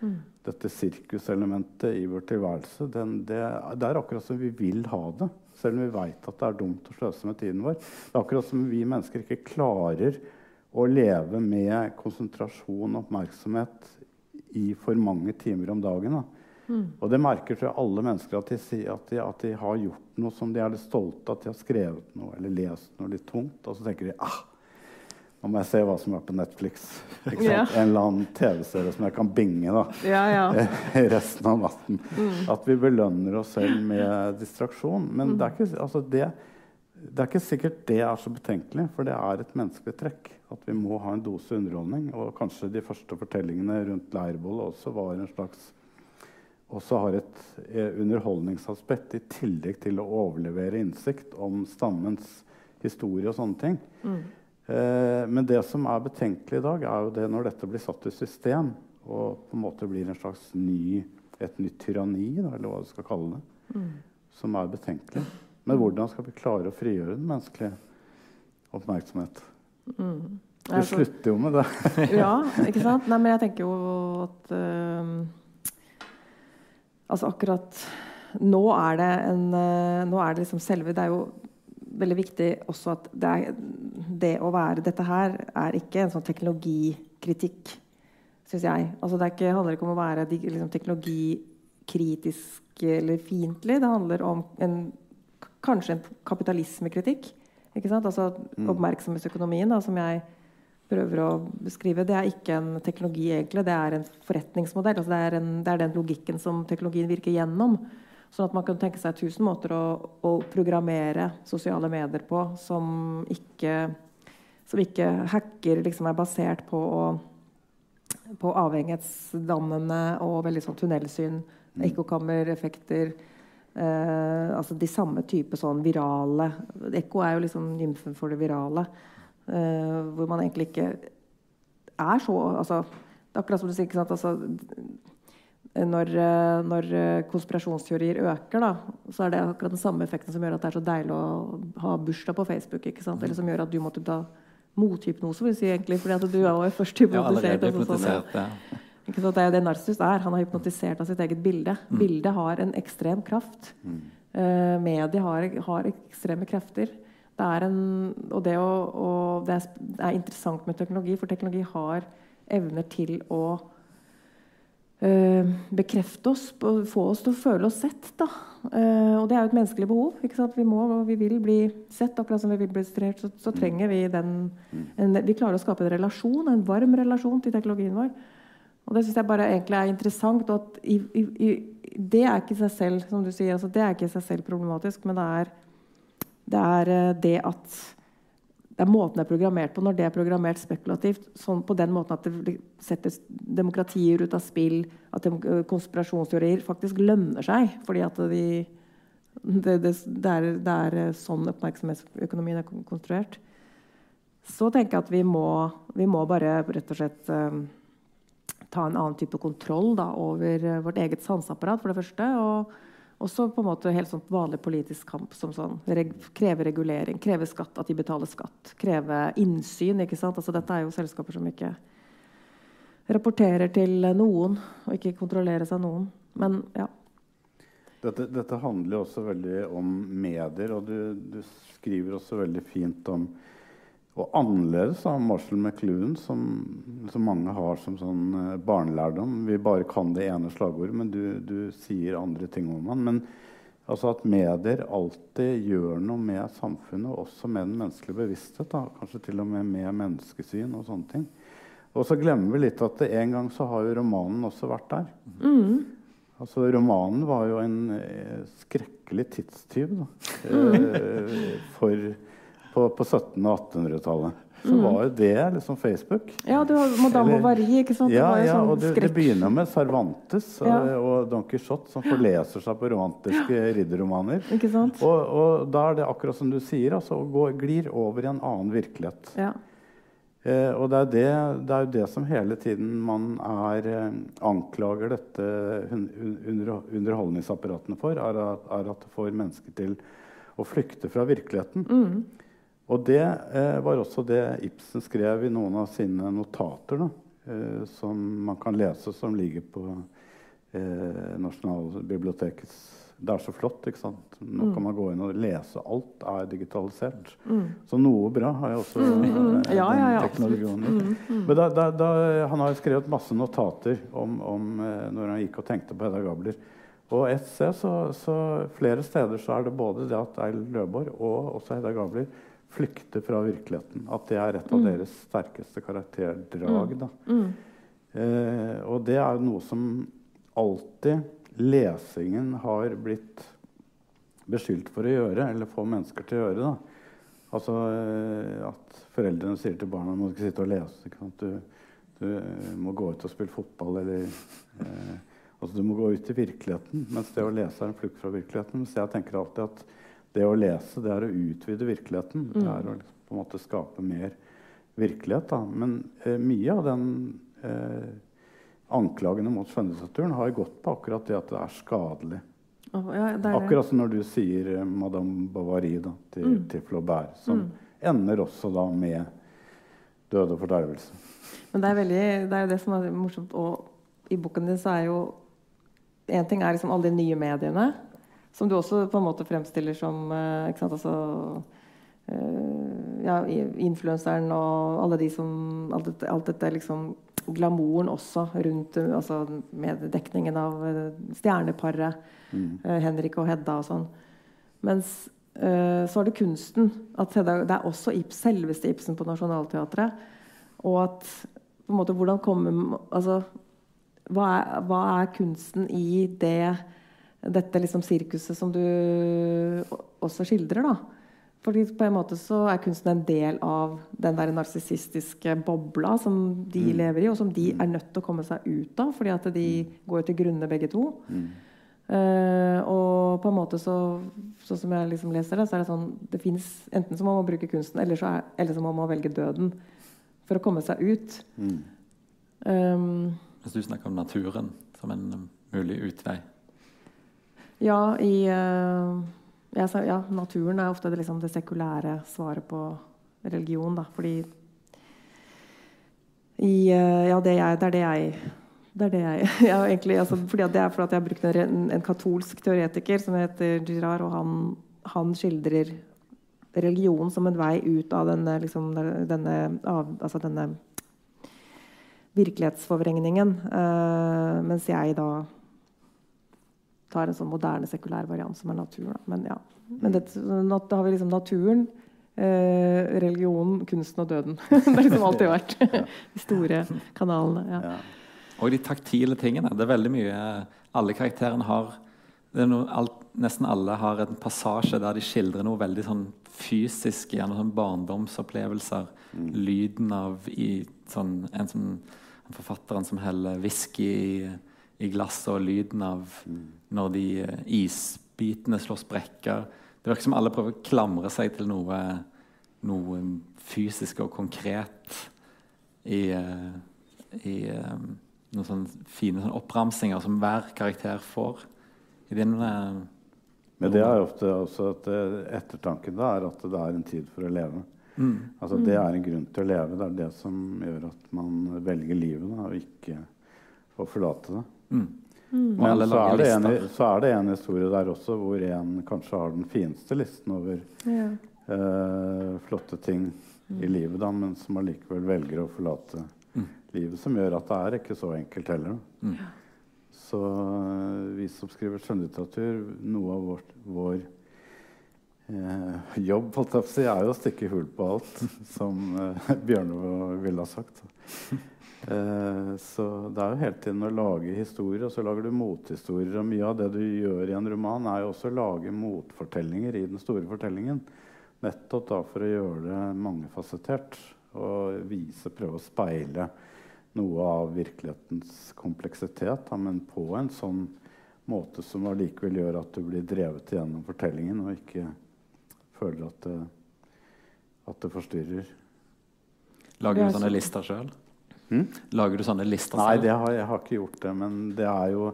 Mm. Dette sirkuselementet i vår tilværelse, den, det, det, er akkurat som vi vil ha det. Selv om vi veit at det er dumt å sløse med tiden vår. Det er akkurat som vi mennesker ikke klarer å leve med konsentrasjon og oppmerksomhet i for mange timer om dagen. Mm. Og det merker tror jeg alle mennesker at de, at, de, at de, har gjort noe som de er litt stolte av. At de har skrevet noe eller lest noe litt tungt. Og så tenker de ah, nå må jeg se hva som er på Netflix. Yeah. En eller annen TV-serie som jeg kan binge da, ja, ja. resten av natten. Mm. At vi belønner oss selv med distraksjon. Men mm. det, er ikke, altså det, det, er ikke, sikkert det er så betenkelig, for det er et menneskelig trekk. At vi må ha en dose underholdning. Og kanskje de første fortellingene rundt leirbollet også var en slags også har et eh, underholdningsaspekt i tillegg til å overlevere innsikt om stammens historie og sånne ting. Mm. Eh, men det som er betenkelig i dag, er jo det når dette blir satt i system og på en måte blir en slags ny, et nytt tyranni, eller hva du skal kalle det, mm. som er betenkelig. Men hvordan skal vi klare å frigjøre den menneskelige oppmerksomhet? Mm. Vi altså, slutter jo med det. ja, ikke sant? Nei, men jeg tenker jo at uh, Altså akkurat nå er det en uh, Nå er det liksom selve Det er jo veldig viktig også at det, er, det, å være dette her er ikke en sånn teknologikritikk, syns jeg. Altså det ikke, handler ikke om å være liksom, teknologikritisk eller fiendtlig. Det handler om en, kanskje en kapitalismekritikk. Altså mm. Oppmerksomhetsøkonomien, da, som jeg prøver å beskrive, det er ikke en teknologi, egentlig. Det er en forretningsmodell. Altså det, er en, det er den logikken som teknologien virker gjennom. Sånn at man kan tenke seg tusen måter å, å programmere sosiale medier på som ikke, som ikke hacker liksom er basert på, å, på avhengighetsdannende og veldig sånn tunnelsyn, mm. ekkokammereffekter. Eh, altså de samme type sånn virale Ekko er jo liksom nymfen for det virale. Eh, hvor man egentlig ikke er så altså, Det er akkurat som du sier. ikke sant, altså når, eh, når, eh, konspirasjonsteorier øker, da, så er det akkurat den samme effekten som gjør at det er så deilig å ha bursdag på Facebook. ikke sant? Eller som gjør at du måtte ta mothypnose, vil si egentlig, fordi at du er jo først hypnotisert. Ja, sånn, ja. Ikke sant? Det er jo det narsis er. Han har hypnotisert av sitt eget bilde. Mm. Bildet har en ekstrem kraft. Mm. Uh, mediet har, har, ekstreme krefter. Det er, en, og det, å, og det, er, er interessant med teknologi, for teknologi har evner til å øh, bekrefte oss, få oss til å føle oss sett. Da. Uh, og det er jo et menneskelig behov. Vi, må, og vi, vil bli sett, akkurat som vi vil bli registrert. Så, så, trenger vi den en, Vi klarer å skape en relasjon, en varm relasjon til teknologien vår. Og det syns jeg bare egentlig er interessant. og at i, i, i, Det er ikke seg selv som du sier, altså, det er ikke seg selv problematisk, men det er det, er eh, det at det er måten det er programmert på. Når det er programmert spekulativt sånn på den måten at det setter demokratier ut av spill, at konspirasjonsteorier faktisk lønner seg fordi at de, det, det, det, er, det, er, sånn oppmerksomhetsøkonomien er konstruert. Så tenker jeg at vi må, vi må bare rett og slett um, ta en annen type kontroll da, over vårt eget sanseapparat, for det første. og også på en måte helt sånn vanlig politisk kamp som sånn, reg kreve regulering, kreve skatt, at de betaler skatt, kreve innsyn. ikke sant? Altså, dette er jo selskaper som ikke rapporterer til noen og ikke kontrolleres av noen. Men ja. Dette, dette handler også veldig om medier, og du, du skriver også veldig fint om og annerledes av Marshall McLuhan, som, som, mange har som sånn uh, barnelærdom. Vi bare kan det ene slagordet, men du, du sier andre ting om han. Men altså at medier alltid gjør noe med samfunnet, også med den menneskelige bevissthet. Da. Kanskje til og med med menneskesyn og sånne ting. Og så glemmer vi litt at en gang så har jo romanen også vært der. Mm. Altså, romanen var jo en eh, skrekkelig tidstyv da. mm. for, på, på 1700- og 1800-tallet. Så Mm. var jo det liksom Facebook. Ja, du har Madame Bovary, ikke sant? Ja, det ja sånn og det, det begynner med Cervantes Ja. og Don Quijote, som forleser seg på romantiske ridderromaner. Ikke sant? Og, og da er det akkurat som du sier, altså, å gå, glir over i en annen virkelighet. Ja. Eh, og det er, det, det er jo det som hele tiden man er eh, anklager dette under, underholdningsapparatene for, er at, er at det får mennesker til å flykte fra virkeligheten. Mm. Og det eh, var også det Ibsen skrev i noen av sine notater, da, eh, som man kan lese, som ligger på eh, Nasjonalbibliotekets Det er så flott, ikke sant? Nå kan man gå inn og lese. Alt er digitalisert. Så noe bra har jeg også Mm, Mm. Ja, ja, ja, den teknologien. Men da, da, da, han har jo skrevet masse notater om, om eh, når han gikk og tenkte på Hedda Gabler. Og et sted så, så flere steder så er det både det at Eil Løborg og også Hedda Gabler flykter fra virkeligheten. At det er et av deres sterkeste karakterdrag. Da. Eh, og det er noe som alltid lesingen har blitt beskyldt for å gjøre, eller få mennesker til å gjøre. Da. Altså eh, at foreldrene sier til barna må du ikke sitte og lese. Du, du må gå ut og spille fotball, eller eh, altså Du må gå ut i virkeligheten. Mens det å lese er en flukt fra virkeligheten. Så jeg tenker alltid at det å lese, det er å utvide virkeligheten. Det er å liksom, på en måte skape mer virkelighet. Da. Men eh, mye av den eh, anklagene mot skjønnlitteraturen har gått på akkurat det at det er skadelig. Oh, ja, det er. Akkurat som når du sier eh, Madame Bovary da, til, til Flaubert, som ender også da med død og fordervelse. Men det er, veldig, det er jo det som er morsomt. Og i boken din så er jo En ting er liksom alle de nye mediene, som du også på en måte fremstiller som eh, ikke sant, altså, eh, ja, influenseren og alle de som Alt dette, alt dette liksom glamouren også rundt eh, altså, med dekningen av stjerneparet. Mm. Henrik og Hedda og sånn. Mens så er det kunsten. At Hedda, det er også Ibs, selveste Ibsen på Nationaltheatret. Og at på en måte, hvordan kommer altså, hva, er, hva er kunsten i det dette liksom sirkuset som du også skildrer, da? Fordi på en måte så er kunsten en del av den der narsissistiske bobla som de lever i, og som de er nødt til å komme seg ut av, fordi at de går til grunne begge to. Eh, og på en måte så Sånn som jeg liksom leser det, så er det sånn det finnes, Enten så må man bruke kunsten, eller så, er, eller så må man velge døden for å komme seg ut. Um, Hvis du snakker om naturen som en mulig utvei. Ja, i eh, sa- ja, naturen er ofte det, liksom, det sekulære svaret på religion, da. Fordi i, eh, Ja, det, jeg, det er det jeg det er det jeg, jeg egentlig, altså, fordi Det er fordi jeg har brukt en, en katolsk teoretiker som heter Girard, og han, han skildrer religion som en vei ut av denne, liksom, denne, av, altså denne virkelighetsforvrengningen. Uh, mens jeg da tar en sånn moderne, sekulær variant som er natur. Da. Men ja. Men det, nat- da har vi liksom naturen, eh, religionen, kunsten og døden. det har liksom alltid vært de store kanalene. Ja. Ja. Og de taktile tingene. Det er veldig mye Alle karakterene har det er noe, alt, Nesten alle har en passasje der de skildrer noe veldig sånn fysisk, gjerne sånn barndomsopplevelser. Lyden av i, sånn, en som forfatteren som heller whisky i, i glasset, og lyden av når de eh, isbitene slår sprekker. Det virker som alle prøver å klamre seg til noe, noe fysisk og konkret i, eh, i eh, noen sånne fine sånne oppramsinger som hver karakter får. I din Men det er jo ofte også at ettertanken da er at det er en tid for å leve. Altså Det er en grunn til å leve. Det er det som gjør at man velger livet, da, og ikke å forlate det. mm. Og Men så er, det en, så er det en historie der også hvor en kanskje har den fineste listen over Ja. eh, flotte ting i livet, da, men som allikevel velger å forlate Mm. livet. Som gjør at det er ikke så enkelt heller. Mm. Så øh, vi som skriver skjønnlitteratur, noe av vårt, vår eh, jobb holdt jeg på å si, er jo å stikke hull på alt, som eh, Bjørnov ville ha sagt. Eh, så det er jo hele tiden å lage historier, og så lager du mothistorier. Og mye av det du gjør i en roman, er jo også å lage motfortellinger i den store fortellingen. Nettopp da for å gjøre det mangefasettert og vise, prøve å speile noe av virkelighetens kompleksitet, da, men på en sånn måte som allikevel gjør at du blir drevet gjennom fortellingen og ikke føler at det, at det forstyrrer. Lager er du sånne så- lister sjøl? Hm? Lager du sånne lister Nei, selv? det har, jeg har ikke gjort det. Men det er jo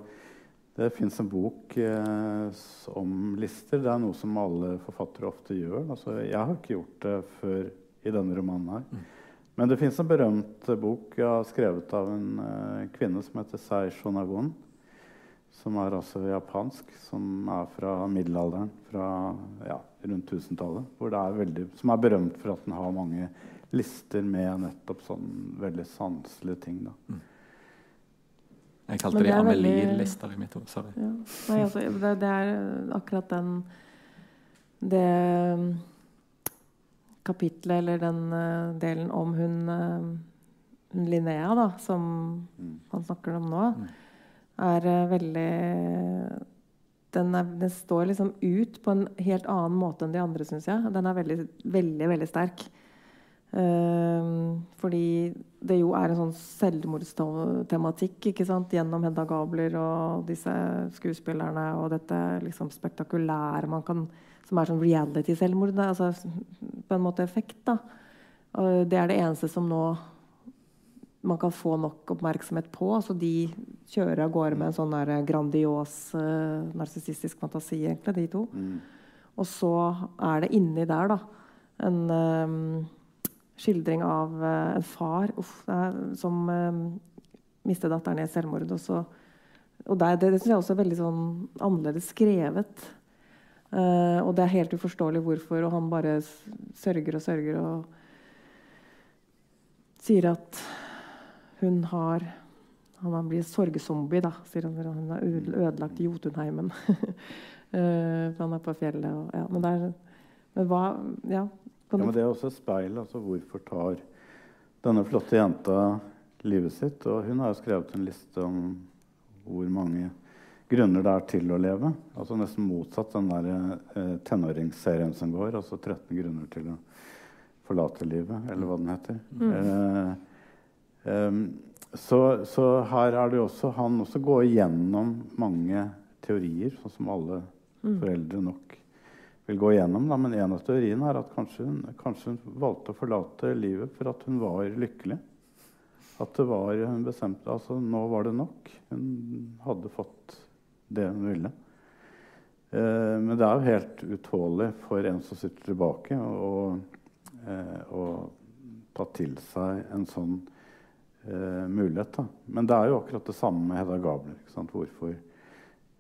Det fins en bok eh, om lister. Det er noe som alle forfattere ofte gjør. Altså, jeg har ikke gjort det før i denne romanen her. Mm. Men det fins en berømt bok har skrevet av en eh, kvinne som heter Sei Shonagon. Som er altså japansk, som er fra middelalderen, fra ja, rundt 1000-tallet. hvor det er veldig- Som er berømt for at den har mange lister med nettopp sånn veldig sanselige ting. da. Jeg kalte det, det er Amelie-lister i mitt ord. Sorry. Ja. Nei, altså, det, det er akkurat den Det mm, kapitlet, eller den uh, delen om hun, uh, hun Linnea, da, som Mm. han snakker om nå, Mm. er eh, veldig den, er, den står liksom ut på en helt annen måte enn de andre, syns jeg. Den er veldig, veldig, veldig sterk. Ehm, fordi det jo er en sånn selvmordstematikk ikke sant? gjennom Hedda Gabler og disse skuespillerne og dette liksom spektakulære man kan, som er sånn reality-selvmord. Altså på en måte effekt. da. Og det er det eneste som nå man kan få nok oppmerksomhet på. Så de kjører av gårde med en sånn der grandios uh, narsissistisk fantasi, egentlig, de to. Mm. Og så er det inni der, da, en eh, skildring av eh, en far uff, er, som uh, mistet datteren i et selvmord. Og, så, og der, det, det syns jeg også er veldig sånn annerledes skrevet. Uh, og det er helt uforståelig hvorfor, og han bare sørger og sørger og sier at hun har Han blir sorgzombie, da, sier han. Hun har ødelagt Jotunheimen. uh, han er på fjellet og ja, Men det Men hva Ja. Ja, men det er også et speil. altså Hvorfor tar denne flotte jenta livet sitt? Og hun har jo skrevet en liste om hvor mange grunner det er til å leve. Altså Nesten motsatt den der eh, tenåringsserien som går. Altså 13 grunner til å forlate livet, eller hva den heter. Eh, eh, så, så her er det jo også Han også går igjennom mange teorier, sånn som alle foreldre nok vil gå igjennom. Da. Men en av teoriene er at kanskje hun, kanskje hun valgte å forlate livet for at hun var lykkelig. At det var, hun bestemte altså Nå var det nok. Hun hadde fått det hun ville. Eh, men det er jo helt utålelig for en som sitter tilbake, å eh, ta til seg en sånn eh, mulighet. Da. Men det er jo akkurat det samme med Hedda Gabler. Hvorfor,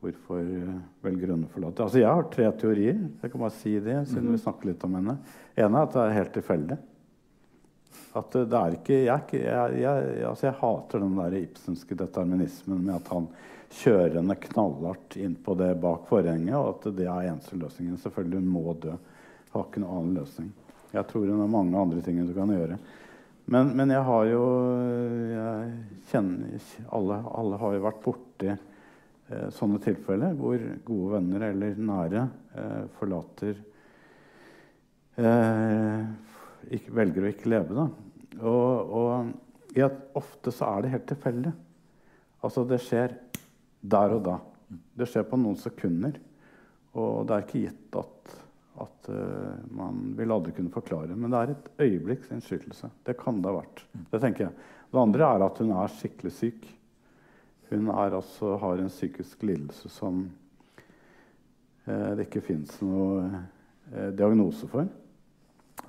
hvorfor eh, velger hun å forlate? Altså, jeg har tre teorier. Jeg kan bare si det, siden vi snakker litt om henne. En er at det er helt tilfeldig. At det det er ikke Jeg, jeg, jeg, altså jeg hater den der ibsenske determinismen med at han kjører henne knallhardt inn på det bak forhenget, og at det er eneste løsningen. Selvfølgelig, hun må dø. Har ikke noen annen løsning. Jeg tror hun har mange andre ting du kan gjøre. Men, men jeg har jo jeg kjenner, alle, alle har jo vært borti eh, sånne tilfeller hvor gode venner eller nære eh, forlater eh, ikke, Velger å ikke leve, da. Og, og ja, ofte så er det helt tilfeldig. Altså, det skjer der og da. Det skjer på noen sekunder. Og det er ikke gitt at, at eh, man vil aldri kunne forklare. Men det er et øyeblikks innskytelse. Det kan det ha vært. Det tenker jeg. Det andre er at hun er skikkelig syk. Hun er altså, har en psykisk lidelse som eh, det ikke fins noe eh, diagnose for.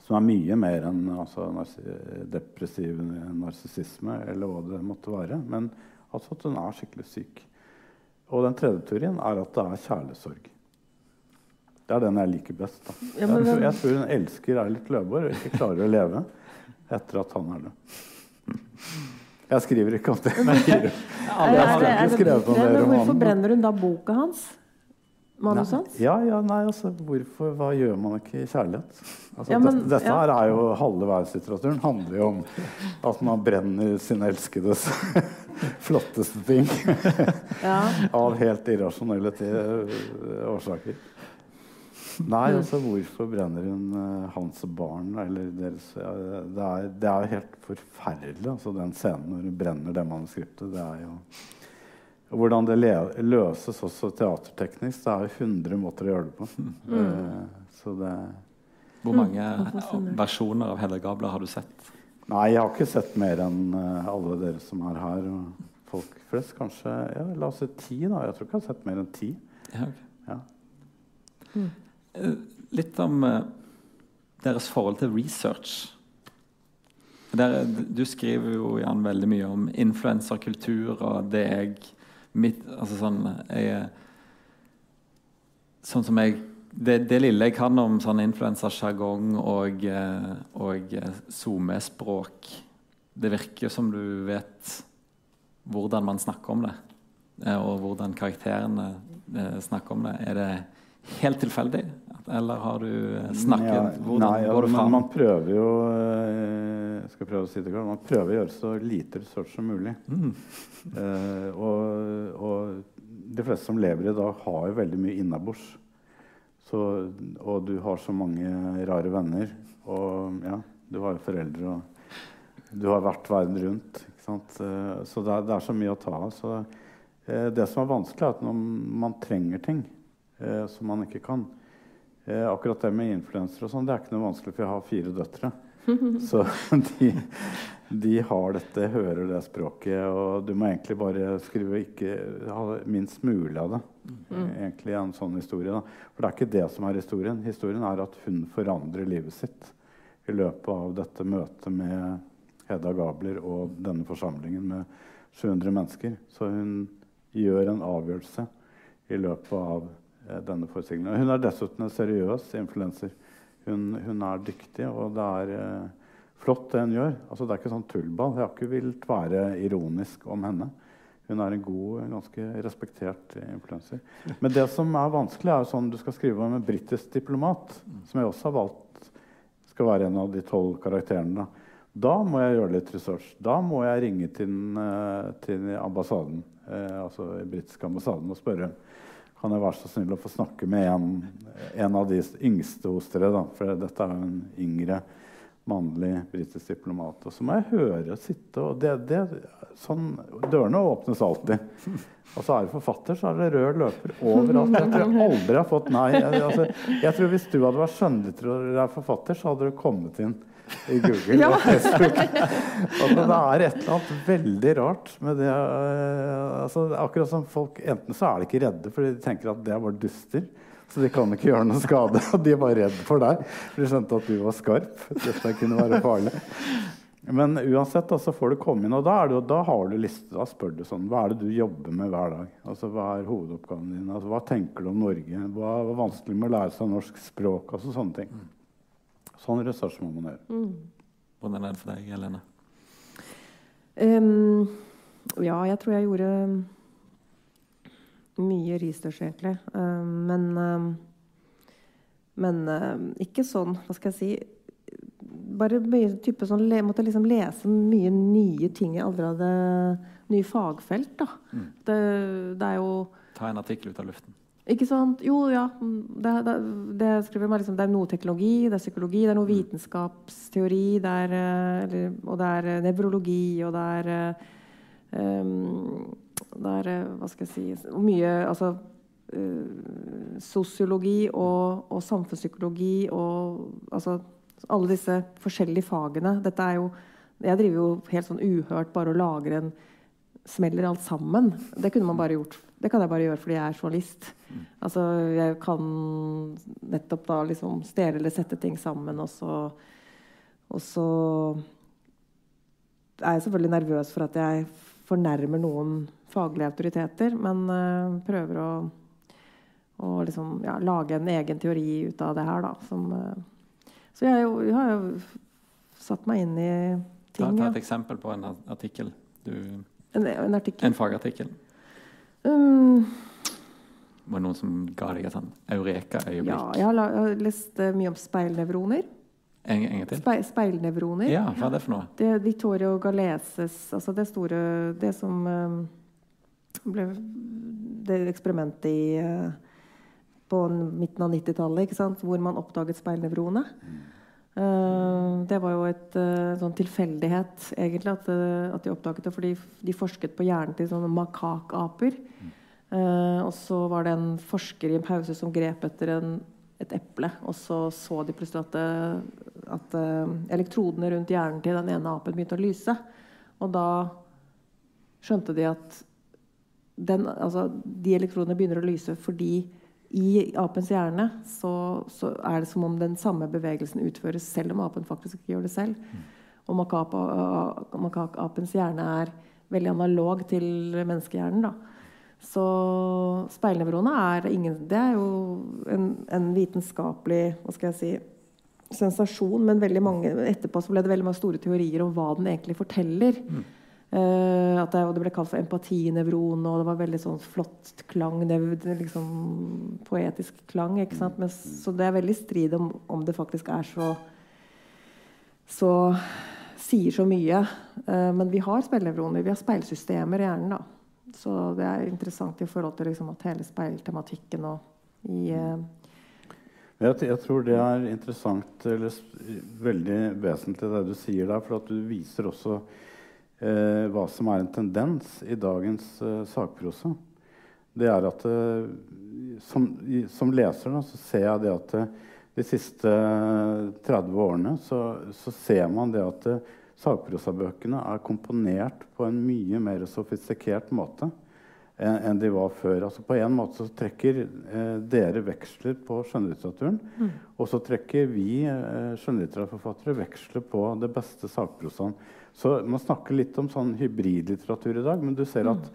Som er mye mer enn altså, depressiv narsissisme eller hva det måtte være. Men altså at hun er skikkelig syk. Og den tredje teorien er at det er kjærlighetssorg. Det er den jeg liker best. Da. Ja, men jeg, jeg tror hun elsker Eilert Løvborg og ikke klarer å leve etter at han er død. Jeg skriver ikke om det. Er, er, har ikke er skrevet om det men hvorfor brenner hun da boka hans? Manuset hans? ja, ja, nei, altså, hvorfor, Hva gjør man ikke i kjærlighet? Altså, Ja, men- dette, dette ja. her er jo halve verdenslitteraturen. handler jo om at man brenner sin elskedes flotteste ting Ja. av helt irrasjonelle årsaker. Nei, altså hvorfor brenner hun uh, hans barn eller deres ja, det, er, det er helt forferdelig, altså den scenen når hun brenner det manuskriptet. Det er jo og Hvordan det le løses også teaterteknisk. Det er jo 100 måter å gjøre det på. Eh, så det Hvor mange Mm, versjoner av Hedda Gabler har du sett? Nei, jeg har ikke sett mer enn uh, alle dere som er her. Og folk flest kanskje ja, La oss si ti, da. Jeg tror ikke jeg har sett mer enn ti. Ja, okay. Ja. Eh, Litt om eh, deres forhold til research. Der, du skriver jo Jan, veldig mye om influenserkultur og det mitt, altså sånn, jeg, sånn som jeg det, det lille jeg kan om sånn influensersjargong og, eh, og eh, SoMe-språk Det virker som du vet hvordan man snakker om det, eh, og hvordan karakterene eh, snakker om det. Er det helt tilfeldig, eller har du eh, snakket Ja, Hvordan nei, ja, går det fram? man prøver jo eh, jeg skal prøve å si det klart, Man prøver å gjøre så lite research som mulig. Mm. Eh, og, og de fleste som lever i dag, har jo veldig mye innabords. Og du har så mange rare venner. Og ja, du har jo foreldre og Du har vært verden rundt. Eh, så det er, det er så mye å ta av. Eh, det som er vanskelig, er at når man trenger ting som man ikke kan Akkurat det med influensere og sånn, det er ikke noe vanskelig, for jeg har fire døtre. Så de, de har dette, hører det språket, og du må egentlig bare skrive ikke ha minst mulig av det. Egentlig en sånn historie. Da. For det er ikke det som er historien. Historien er at hun forandrer livet sitt i løpet av dette møtet med Hedda Gabler og denne forsamlingen med 700 mennesker. Så hun gjør en avgjørelse i løpet av eh, denne forestillingen. Hun er dessuten en seriøs influenser. Hun, hun er dyktig, og det er eh, flott det hun gjør. Altså, det er ikke sånn tullball. Jeg har ikke villet være ironisk om henne. Hun er en god, ganske respektert eh, influenser. Men det som er vanskelig, er sånn du skal skrive om en britisk diplomat, som jeg også har valgt skal være en av de tolv karakterene. Da. må jeg gjøre litt research. Da må jeg ringe til, eh, til ambassaden, eh, altså den britiske ambassaden og spørre kan jeg være så snill å få snakke med en, en av de yngste hos dere. Da, for dette er jo en yngre mannlig britisk diplomat. Og så må jeg høre sitte og det, det, sånn, Dørene åpnes alltid. Og så er det forfatter, så er det rød løper overalt. Jeg tror jeg aldri har fått nei. Jeg, altså, jeg tror Hvis du hadde vært skjønnlitterær forfatter, så hadde du kommet inn i Google Ja. og Facebook. Altså, det er et eller annet veldig rart med det. eh, altså, akkurat som folk Enten så er de ikke redde, for de tenker at det er bare duster. Så de kan ikke gjøre noe skade. Og de er bare redd for deg. For de skjønte at du var skarp. Dette kunne være farlig. Men uansett da, så får du komme inn, og da, er det, da har du liste. Da spør du sånn Hva er det du jobber med hver dag? Altså, Hva er hovedoppgaven din? Altså, hva tenker du om Norge? Hva er vanskelig med å lære seg norsk språk? Altså sånne ting. Sånn research må man gjøre. Hvordan er det for deg, Helene? Um, ja, jeg tror jeg gjorde mye research, egentlig. Um, men um, men ikke sånn, hva skal jeg si Bare mye type sånn, le, måtte liksom lese mye nye ting jeg aldri hadde Nye fagfelt, da. Det, det er jo Ta en artikkel ut av luften. Ikke sant? Jo, ja. Det, det, det, skriver meg liksom, det er noe teknologi, det er psykologi, det er noe vitenskapsteori, det er, eh, eller, og det er eh, nevrologi, og det er um, Det er Hva skal jeg si Mye Altså uh, sosiologi og, og samfunnspsykologi og altså alle disse forskjellige fagene. Dette er jo Jeg driver jo helt sånn uhørt bare og lager en Smeller alt sammen. Det kunne man bare gjort. Det kan jeg bare gjøre fordi jeg er journalist. Altså, jeg kan nettopp da liksom stjele eller sette ting sammen, og så Og så er jeg selvfølgelig nervøs for at jeg fornærmer noen faglige autoriteter, men uh, prøver å, å liksom, ja, lage en egen teori ut av det her, da. Som, uh, så jeg, jeg, har jo satt meg inn i ting. Ta, ta et eksempel på en artikkel. Du, en, en, artikkel. En fagartikkel. Um, var det noen som ga deg et sånn eureka-øyeblikk? Ja, jeg har, jeg har lest uh, mye om speilnevroner. En, en til? Spe, speilnevroner. Ja, Hva er det for noe? Det er Vittorio Galeses altså det store Det som um, ble det eksperimentet i uh, på midten av 90-tallet, hvor man oppdaget speilnevroene. Mm. Uh, det var jo et uh, sånn tilfeldighet egentlig at, uh, at, de oppdaget det. Fordi de forsket på hjernen til sånne makakaper. Mm. og så var det en forsker i en pause som grep etter en, et eple. Og så så de plutselig at, at elektrodene rundt hjernen til den ene apen begynte å lyse. Og da skjønte de at den, altså, de elektrodene begynner å lyse fordi i apens hjerne så, så, er det som om den samme bevegelsen utføres selv om apen faktisk ikke gjør det selv. Og makakapens hjerne er veldig analog til menneskehjernen. da. Så speilnevroene er, ingen, det er jo en, en, vitenskapelig hva skal jeg si, sensasjon. Men mange, etterpå ble det veldig mange store teorier om hva den egentlig forteller. Mm. Uh, det, det, ble kalt for empatinevron, og det var veldig sånn flott klang. liksom Poetisk klang. sant? Men, så det er veldig strid om, om det faktisk er så Så sier så mye. Uh, men vi har speilnevroner. Vi har speilsystemer i hjernen. da. Så det er interessant i forhold til liksom, at hele speiltematikken og i uh, jeg, jeg, tror det er interessant, eller veldig vesentlig det du sier der. For at du viser også eh, hva som er en tendens i dagens eh, sakprosa. Det er at eh, som, som, leser da, så ser jeg det at eh, de siste 30 eh, årene så, så ser man det at eh, sakprosabøkene er komponert på en mye mer sofistikert måte enn de var før. Altså på en måte så trekker eh, dere veksler på skjønnlitteraturen. Mm. Og så trekker vi eh, skjønnlitteraturforfattere veksler på det beste sakprosaen. Så man snakker litt om sånn hybridlitteratur i dag, men du ser at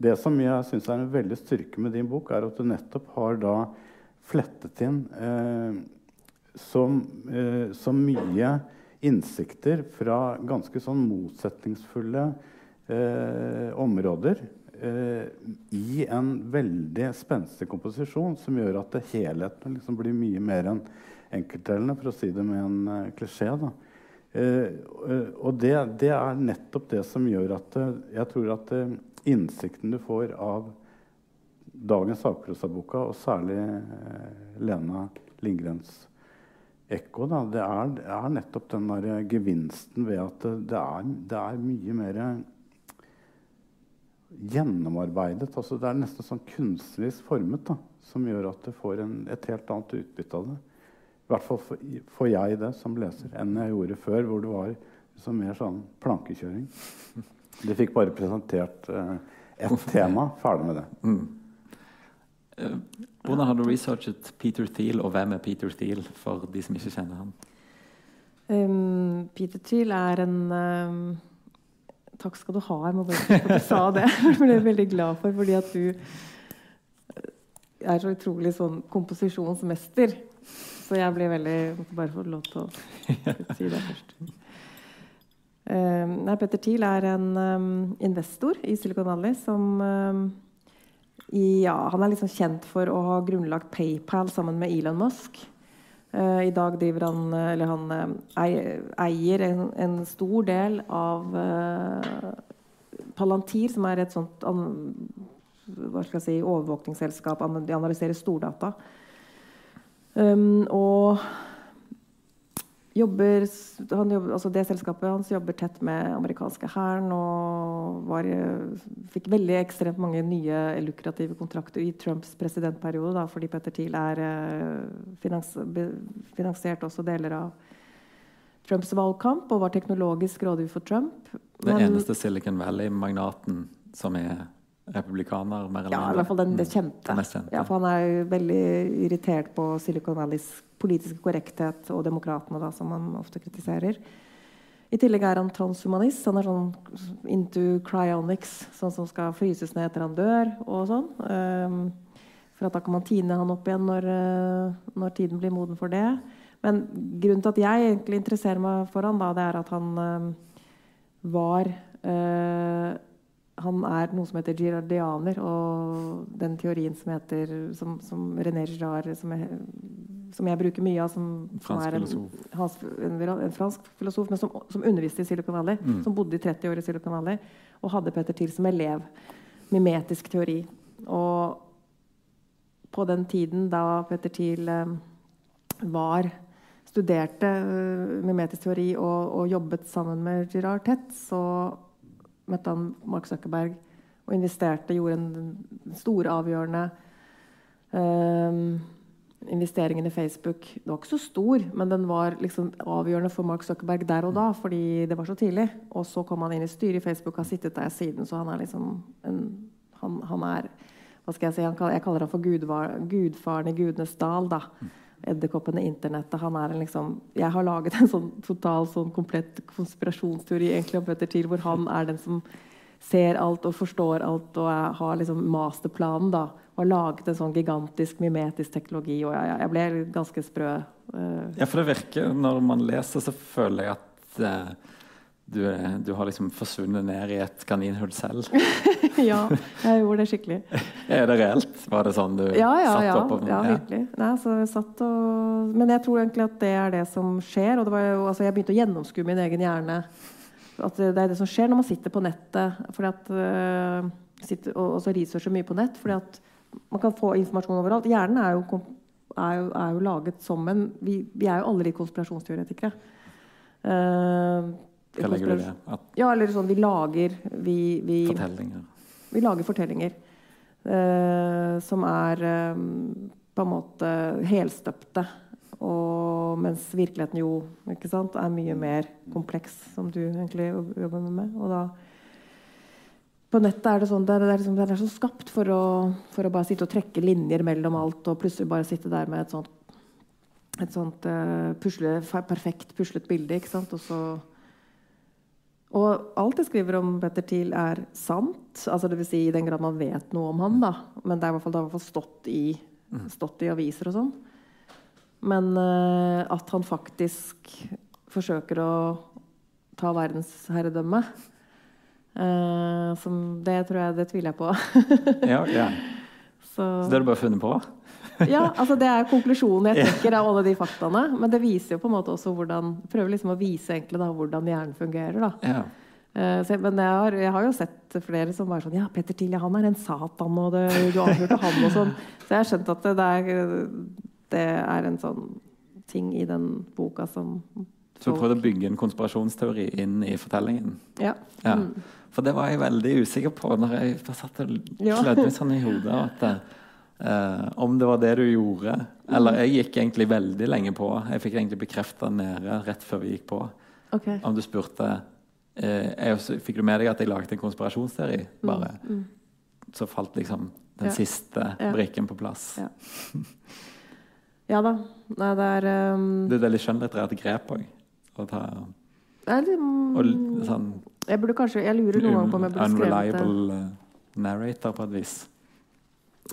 det som jeg syns er en veldig styrke med din bok, er at du nettopp har da flettet inn eh, så, eh, så, mye innsikter fra ganske sånn motsetningsfulle eh, områder eh, i en veldig spenstig komposisjon som gjør at helheten liksom blir mye mer enn enkeltdelene, for å si det med en uh, klisjé. da. Eh, eh, og det, det, er nettopp det som gjør at eh, jeg tror at innsikten du får av dagens sakprosaboka, og særlig Lena Lindgrens ekko, da, det, er, er, nettopp den der gevinsten ved at det er, det er mye mer gjennomarbeidet. Altså det er nesten sånn kunstnerisk formet da, som gjør at du får en, et helt annet utbytte av det. I hvert fall får jeg det som leser enn jeg gjorde før, hvor det var liksom mer sånn plankekjøring. De fikk bare presentert eh, ett tema. Ferdig med det. Mm. Hvordan har du researchet Peter Thiel, og hvem er Peter Thiel, for de som ikke kjenner ham? Um, Peter Thiel er en um, Takk skal du ha. Jeg må bare si at du sa det. Jeg ble veldig glad for, fordi at du er så utrolig sånn komposisjonsmester. Så jeg blir veldig Bare få lov til å si det først. Um, nei, Petter Thiel er en um, investor i Silicon Valley som um, i, ja, Han er liksom kjent for å ha grunnlagt PayPal sammen med Elon Musk. Uh, I dag driver han Eller han eier en, en, stor del av uh, Palantir, som er et sånt an, hva skal jeg si, overvåkningsselskap. De analyserer stordata. Um, og jobber, jobber, altså Det selskapet hans jobber tett med amerikanske hæren og var, fikk veldig ekstremt mange nye lukrative kontrakter i Trumps presidentperiode, da, fordi Petter Thiel er uh, finans, finansiert også deler av Trumps valgkamp og var teknologisk rådgiver for Trump. Den eneste Silicon Valley-magnaten som er republikaner? mer eller Ja, i hvert fall den, det kjente. Kjente. Ja, for han er jo veldig irritert på Silicon Valleys politiske korrekthet og demokratene, da, som han ofte kritiserer. I tillegg er han transhumanist. Han er sånn into cryonics, sånn som skal fryses ned etter han dør. og sånn. Um, For at da kan man tine han opp igjen når, eh, når tiden blir moden for det. Men grunnen til at jeg egentlig interesserer meg for han da, det er at han um, var eh, Han er noe som heter girardianer, og den teorien som heter Som, som René Girard som jeg, som jeg bruker mye av, som, som er en, hans, en, en fransk filosof, men som, som underviste i Silicon Valley. Mm. Som bodde i 30 år i Silicon Valley, og hadde Petter Thiel som elev. Mimetisk teori. Og på den tiden da Petter Thiel eh, var studerte eh, mimetisk teori og, og jobbet sammen med Girard tett, så møtte han Mark Zuckerberg og investerte, gjorde en stor, avgjørende eh, investeringen i Facebook. Den var ikke så stor, men den var liksom avgjørende for Mark Zuckerberg der og da, fordi det var så tidlig. Og så kom han inn i styret i Facebook, og har sittet der siden, så han er liksom en, han, han er hva skal Jeg si, han jeg kaller han for gudvar, gudfaren i gudenes dal. da. Edderkoppen i internettet. Han er en liksom, jeg har laget en sånn total sånn komplett konspirasjonsteori egentlig om Petter Thiel, hvor han er den som ser alt og forstår alt og er, har liksom masterplanen. da, Og har laget en sånn gigantisk mimetisk teknologi. og jeg, jeg ble ganske sprø. eh, Ja, for det virker Når man leser, så føler jeg at eh, du, du har liksom forsvunnet ned i et kaninhull selv. ja, jeg gjorde det skikkelig. Er det reelt? Var det sånn du Ja, ja, satt ja, opp og ja virkelig. Nei, så jeg satt og... Men jeg tror egentlig at det er det som skjer. Og det var jo, altså jeg begynte å gjennomskue min egen hjerne. At det er det som skjer når man sitter på nettet fordi at, uh, sitter, og, og så researcher mye på nett. fordi at man kan få informasjon overalt. Hjernen er jo, er jo, er jo laget som en vi, vi er jo alle litt konspirasjonsteoretikere. Uh, Hva legger du i det? At Ja, eller sånn vi lager Vi, vi fortellinger? vi lager fortellinger eh, som er eh, på en måte helstøpte. Og mens virkeligheten jo sant, er mye mer kompleks, som du egentlig jobber med. Og da på nettet er det sånn det er, det er, liksom, det er så skapt for å, for å bare sitte og trekke linjer mellom alt, og plutselig bare sitte der med et sånt et sånt uh, pusle, perfekt puslet bilde. ikke sant? Og så og alt jeg skriver om Petter Thiel, er sant. altså det vil Si, I den grad man vet noe om han. da. Men det, er i hvert fall, det har i hvert fall stått i, stått i aviser og sånn. Men uh, at han faktisk forsøker å ta verdensherredømme uh, som, Det tror jeg, det tviler jeg på. Ja, ja. Så, Så det har du bare funnet på? ja, altså Det er konklusjonen jeg trekker av alle de faktaene. Men det viser jo på en måte også hvordan Prøver liksom å vise egentlig da hvordan hjernen fungerer. da. Ja. Eh, så, men jeg har, jeg har jo sett flere som bare sånn Ja, Petter Thiel, han er en satan, og det, du avslørte han, og sånn. Så jeg har skjønt at det, er, det er en sånn ting i den boka som Så du prøvde å bygge en konspirasjonsteori inn i fortellingen? Ja. Ja. Mm. For det var jeg veldig usikker på når jeg satt og klødde meg sånn i hodet. At, eh, om det var det du gjorde. Eller jeg gikk egentlig veldig lenge på. Jeg fikk egentlig bekrefta nede rett før vi gikk på. Okay. Om du spurte eh, jeg, Fikk du med deg at jeg laget en konspirasjonsteori? Bare. Så falt liksom den Mm, Ja. siste Ja. brikken på plass. Ja. Ja da. Nei, det er um, Det er et veldig skjønnlitterært grep òg. Å ta Eller, um... og sånn Jeg burde kanskje Jeg lurer noen ganger på om jeg burde skrevet det. unreliable eh, narrator på et vis.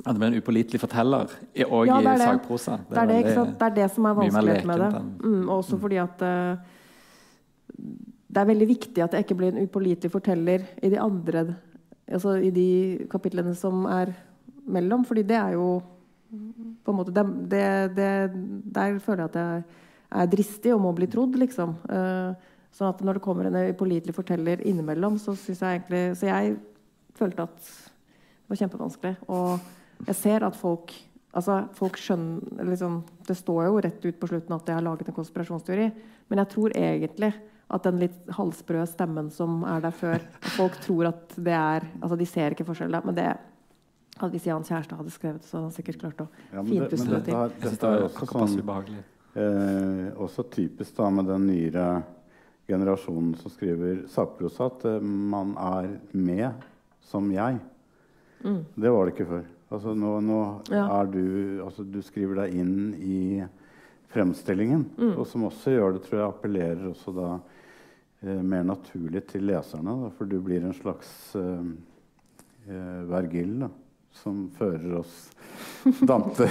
At det blir en upålitelig forteller, òg Ja, i det. sagprosa. Det er det, sant? det er det som er vanskelig med det. Mm, og også fordi at uh, det er veldig viktig at jeg ikke blir en upålitelig forteller i de andre altså i de kapitlene som er mellom. fordi det er jo på en måte det, det, det, Der føler jeg at jeg er dristig og må bli trodd, liksom. Uh, sånn at når det kommer en upålitelig forteller innimellom, så syns jeg egentlig Så jeg følte at det var kjempevanskelig. Og jeg ser at folk altså folk skjønner liksom, Det står jo rett ut på slutten at jeg har laget en konspirasjonsteori, men jeg tror egentlig at den litt halvsprø stemmen som er der før at Folk tror at det er altså De ser ikke forskjellen, men det at Hvis Jan kjæreste hadde skrevet, så hadde han sikkert klart å Ja, men det, dette, til. dette er er også sånn eh, Også typisk da med den nyere generasjonen som skriver sakprosa, at eh, man er med som jeg. Mm. Det var det ikke før. Altså, nå nå Ja. er du altså, Du skriver deg inn i fremstillingen, Mm. og som også gjør det, tror jeg, appellerer også da eh, mer naturlig til leserne. Da, for du blir en slags eh, eh, Vergil da, som fører oss dante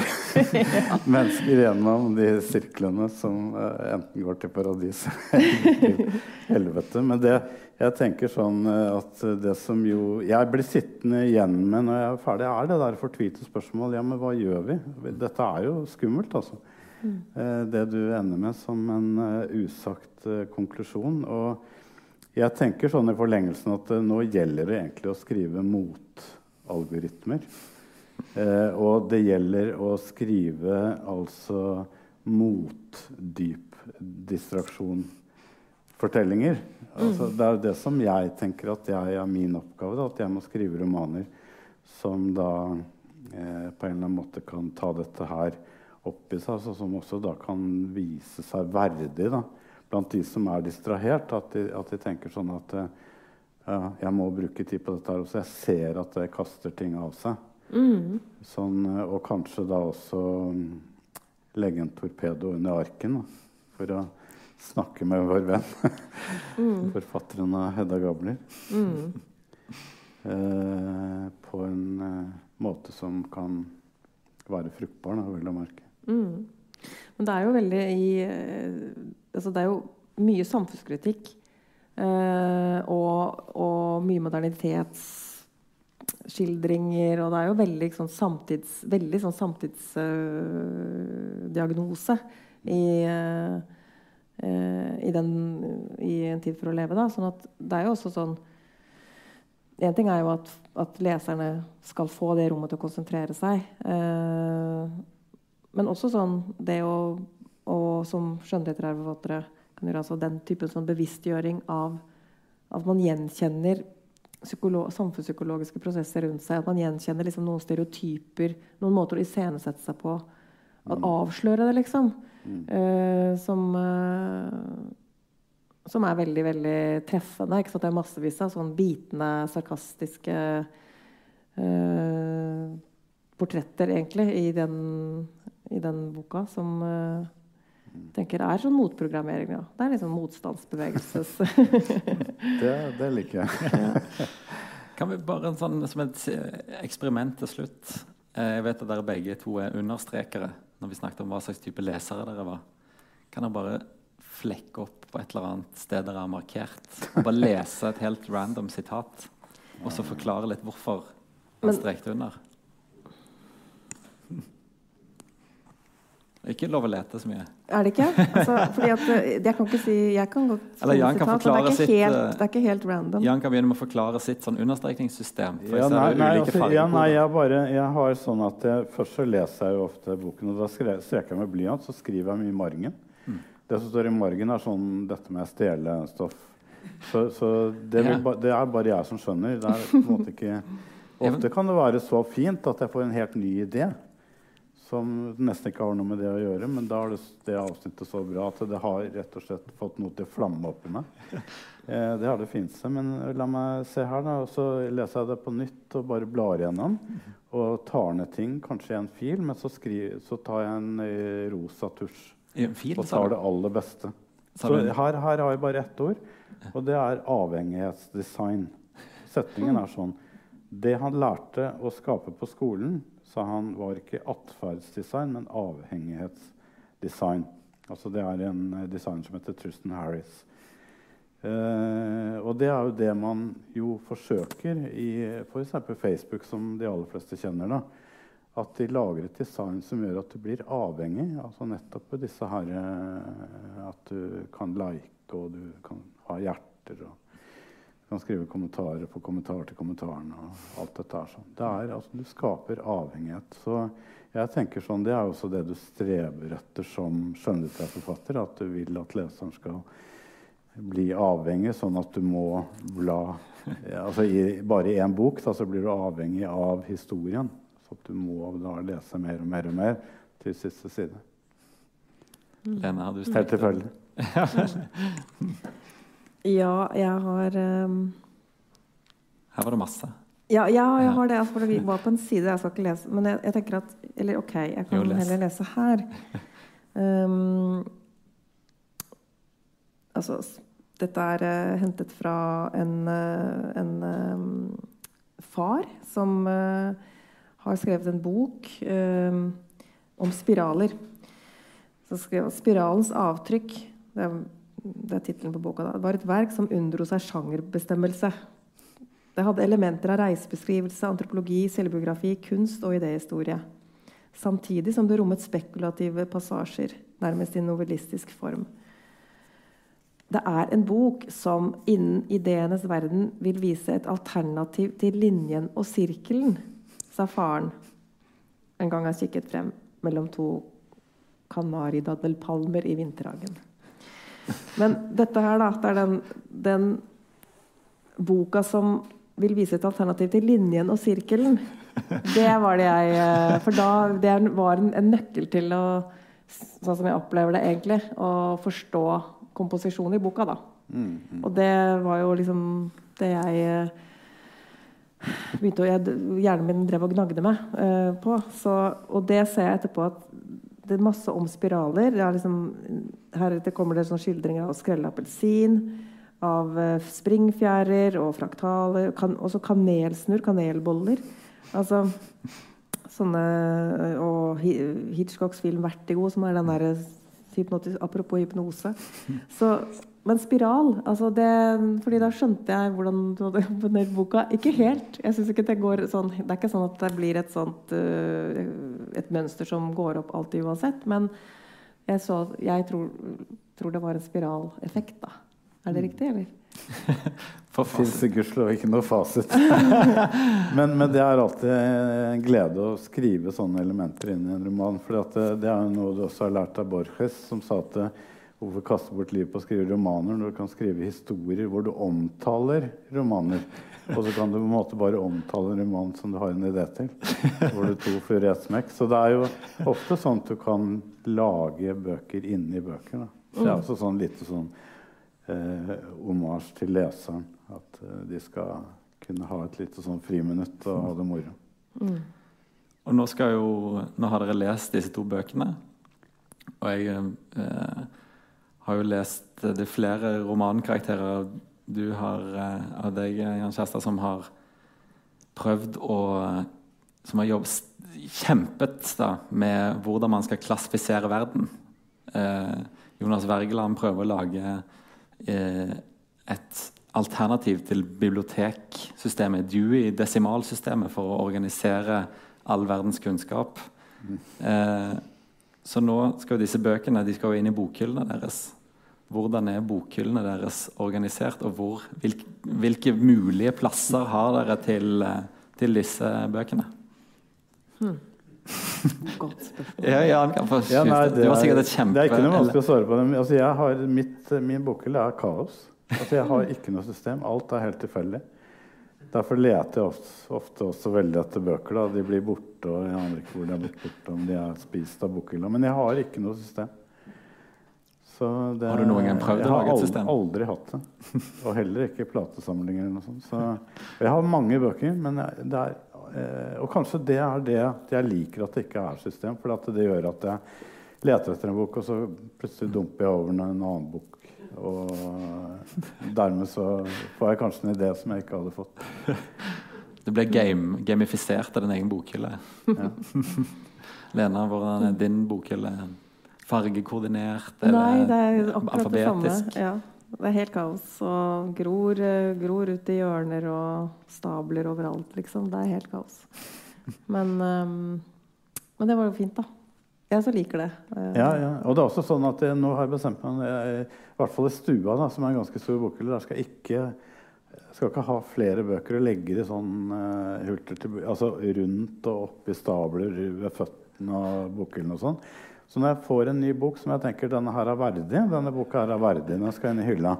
mennesker gjennom de sirklene som uh, enten går til paradis eller til helvete. Men det, jeg tenker sånn uh, at det som jo jeg blir sittende igjen med når jeg er ferdig, er det der fortvilte spørsmål. Ja, men hva gjør vi? Dette er jo skummelt, altså. Mm. Uh, det du ender med som en usagt konklusjon. Og jeg tenker sånn i forlengelsen at nå gjelder det egentlig å skrive mot algoritmer. Eh, og det gjelder å skrive altså mot dyp distraksjon-fortellinger. Altså, mm. det er det som jeg tenker at jeg er min oppgave. Da, at jeg må skrive romaner som da eh, på en eller annen måte kan ta dette her opp i seg. Altså, som også da kan vise seg verdig da, blant de som er distrahert. At de, at de tenker sånn at eh, ja, jeg må bruke tid på dette her også. Jeg ser at det kaster ting av seg. Mm. Sånn, eh, og kanskje da også mm, legge en torpedo under arken da, for å snakke med vår venn. mm. Forfatteren av Hedda Gabler. Mm. Eh, på en eh, måte som kan være fruktbar, da, vel å merke. Mm. Men det er jo veldig i eh, altså Det er jo mye samfunnskritikk og, og mye modernitetsskildringer. og det er jo veldig sånn samtids, veldig sånn samtidsdiagnose i, uh, i, den, i, En tid for å leve. Da. Sånn at det er jo også sånn En ting er jo at, at leserne skal få det rommet til å konsentrere seg. Uh, men også sånn det å, å som skjønnlitterære forfattere kan gjøre altså den typen sånn bevisstgjøring av at man gjenkjenner samfunnspsykologiske prosesser rundt seg. At man gjenkjenner liksom noen stereotyper, noen måter å iscenesette seg på. At mm. Avsløre det, liksom. Mm. Uh, som, uh, som er veldig, veldig treffende. Ikke sant? Det er massevis av sånn bitende, sarkastiske uh, portretter, egentlig, i den, i den boka. Som tenker er sånn motprogrammering. Ja. Det er liksom motstandsbevegelses det, det, liker jeg. ja. Kan vi bare sånn, Som et eksperiment til slutt eh, Jeg vet at dere begge to er understrekere når vi snakket om hva slags type lesere dere var. Kan dere bare flekke opp på et eller annet sted dere har markert? Og bare lese et helt random sitat, og så forklare litt hvorfor han strekte under? Ikke lov å lete så mye. Er det ikke? Altså, fordi at, eh, jeg kan ikke si Jeg kan godt Eller Jan kan forklare sitt, helt, eh, det er ikke helt random. Jan kan begynne med å forklare sitt sånn understrekningssystem. For ja, nei, nei, altså, ja, nei, jeg, bare, jeg har sånn at jeg, Først så leser jeg jo ofte boken, og da streker jeg med blyant. Så skriver jeg mye i margen. Mm. Det som står i margen, er sånn dette med å stjele stoff. Så, så det, vil, det, er bare jeg som skjønner. Det er på en måte ikke Ofte kan det være så fint at jeg får en helt ny idé som nesten ikke har noe med det å gjøre. Men da er det, det avsnittet så bra at det har rett og slett fått noe til å flamme opp i meg. Eh, det har det fineste. Men la meg se her, da. Og så leser jeg det på nytt og bare blar igjennom. Og tar ned ting, kanskje i en fil, men så, skriver, så tar jeg en eh, rosa tusj. I en Fil, og tar det aller beste. Så her, her, har jeg bare ett ord, og det er avhengighetsdesign. Setningen er sånn Det han lærte å skape på skolen, sa han var ikke atferdsdesign, men avhengighetsdesign. Altså det er en design designer som heter Tristan Harris. Eh, og det er jo det man jo forsøker i f.eks. Facebook, som de aller fleste kjenner. da, At de lager et design som gjør at du blir avhengig. altså nettopp disse her, eh, At du kan like, og du kan ha hjerter. og kan skrive kommentarer på kommentar til kommentaren. og alt dette her. sånn. Det er, altså, Du skaper avhengighet. Så jeg tenker sånn, Det er også det du streber etter som skjønnlitterærforfatter. At du vil at leseren skal bli avhengig, sånn at du må bla altså i, Bare i én bok da, så blir du avhengig av historien. Så at du må da lese mer og mer og mer til siste side. Lene, har du Helt tilfeldig. Ja, jeg har um... Her var det masse. Ja, ja jeg har det. Altså, vi var på en side, jeg skal ikke lese Men jeg, jeg tenker at Eller OK, jeg kan jo, heller lese her. Um, altså Dette er uh, hentet fra en, uh, en um, far som uh, har skrevet en bok om spiraler. Så skrev 'Spiralens avtrykk' det er, det er tittelen på boka. Da. Var et verk som unndro seg sjangerbestemmelse. Det hadde elementer av reisebeskrivelse, antropologi, selvbiografi, kunst og idéhistorie. Samtidig som det rommet spekulative passasjer, nærmest i novellistisk form. Det er en bok som innen ideenes verden vil vise et alternativ til linjen og sirkelen, sa faren en gang jeg kikket frem mellom to kanaridaddelpalmer i vinterhagen. Men dette her, da, det er den, den boka som vil vise et alternativ til linjen og sirkelen. Det var det jeg eh, For da det var en, en nøkkel til å Sånn som jeg opplever det egentlig, å forstå komposisjonen i boka, da. Mm, mm. Og det var jo liksom det jeg eh, begynte å, jeg, Hjernen min drev og gnagde meg uh, på. Så, og det ser jeg etterpå at det masse om spiraler. Er liksom, heretter kommer det sånn skildringer av skrelle appelsin, av eh, springfjærer og fraktaler. Kan, også kanelsnurr, kanelboller. Altså sånne Og Hitchcocks film 'Vertigo', som er den derre apropos hypnose. Så, men spiral altså det, fordi Da skjønte jeg hvordan du hadde komponert boka. Ikke helt. jeg synes ikke Det går sånn, det er ikke sånn at det blir et sånt uh, et mønster som går opp alltid uansett. Men jeg, så, jeg tror, tror, det var en spiraleffekt. da. Er det riktig, eller? Det fins gudskjelov ikke noe fasit. men, men, det er alltid en glede å skrive sånne elementer inn i en roman. For det, det, er noe du også har lært av Borges, som sa at hvorfor kaste bort livet på å skrive romaner når du kan skrive historier hvor du omtaler romaner? Og så kan du på en måte bare omtale en roman som du har en idé til. Hvor du to før i ett smekk. Så det er jo ofte sånn at du kan lage bøker inni bøker. Da. Så det er også sånn litt sånn eh, omasj til leseren. At eh, de skal kunne ha et lite sånn friminutt og ha det moro. Mm. Og nå, skal jo, nå har dere lest disse to bøkene. Og jeg eh, har jo lest det er flere romankarakterer du har eh, av deg, Jan Kjærstad, som har prøvd å Som har jobbet, kjempet da, med hvordan man skal klassifisere verden. Eh, Jonas Wergeland prøver å lage eh, et alternativ til biblioteksystemet, Dewey, desimalsystemet, for å organisere all verdens kunnskap. Eh, så nå skal disse bøkene de skal inn i bokhyllene deres. Hvordan er bokhyllene deres organisert, og hvor, hvilke, hvilke, mulige plasser har dere til, eh, til disse bøkene? Hmm. Godt spørsmål. ja, ja, ja, nei, det, er, det er ikke noe vanskelig å svare på. det. Altså, har, mitt, min bokhylle er kaos. Altså, jeg har ikke noe system. Alt er helt tilfeldig. Derfor leter jeg ofte, ofte, også veldig etter bøker. Da. De blir borte, og jeg aner ikke hvor de er blitt borte. Om de er spist av bokhylla. Men jeg har ikke noe system. Det, har du noen gang prøvd å lage et system? Jeg har aldri, hatt det. Og heller ikke platesamlinger eller noe sånt. Så, jeg har mange bøker, men det er Eh, og kanskje det er det jeg liker at det ikke er system. For det gjør at jeg leter etter en bok, og så plutselig dumper jeg over en annen bok. Og dermed så får jeg kanskje en idé som jeg ikke hadde fått. Det ble game, gamifisert av din egen bokhylle. Ja. Lena, hvordan er din bokhylle? Fargekoordinert? Nei, det er akkurat det samme. Ja. Det er helt kaos. Og gror, gror ut i hjørner og stabler overalt, liksom. Det er helt kaos. Men, um, men det var jo fint, da. Jeg så liker det. Eh, ja, ja. Og det er også sånn at jeg, nå har jeg bestemt meg I hvert fall i stua, da, som er en ganske stor bokhylle, der skal jeg ikke skal ikke ha flere bøker og legge de sånn uh, altså rundt og oppi stabler ved føttene av bokhyllen og sånn. Så når jeg får en ny bok som jeg tenker denne her er verdig, denne boka her er verdig, den skal inn i hylla,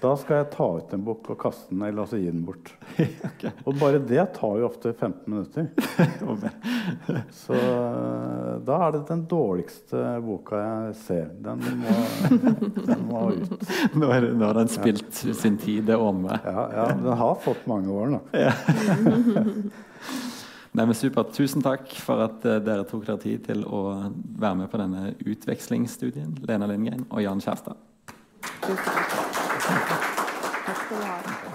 da skal jeg ta ut en bok og kaste den eller altså gi den bort. okay. Og bare det tar jo ofte 15 minutter. Så da er det den dårligste boka jeg ser. Den må, den må ut. Nå, er, nå har den spilt ja. sin tid, det åmet. Ja, ja, den har fått mange år nå. Ja. Nei, men Supert. Tusen takk for at uh, dere tok dere tid til å være med på denne utvekslingsstudien. Lena Lindgren og Jan Kjærstad. Tusen takk. Takk skal du ha.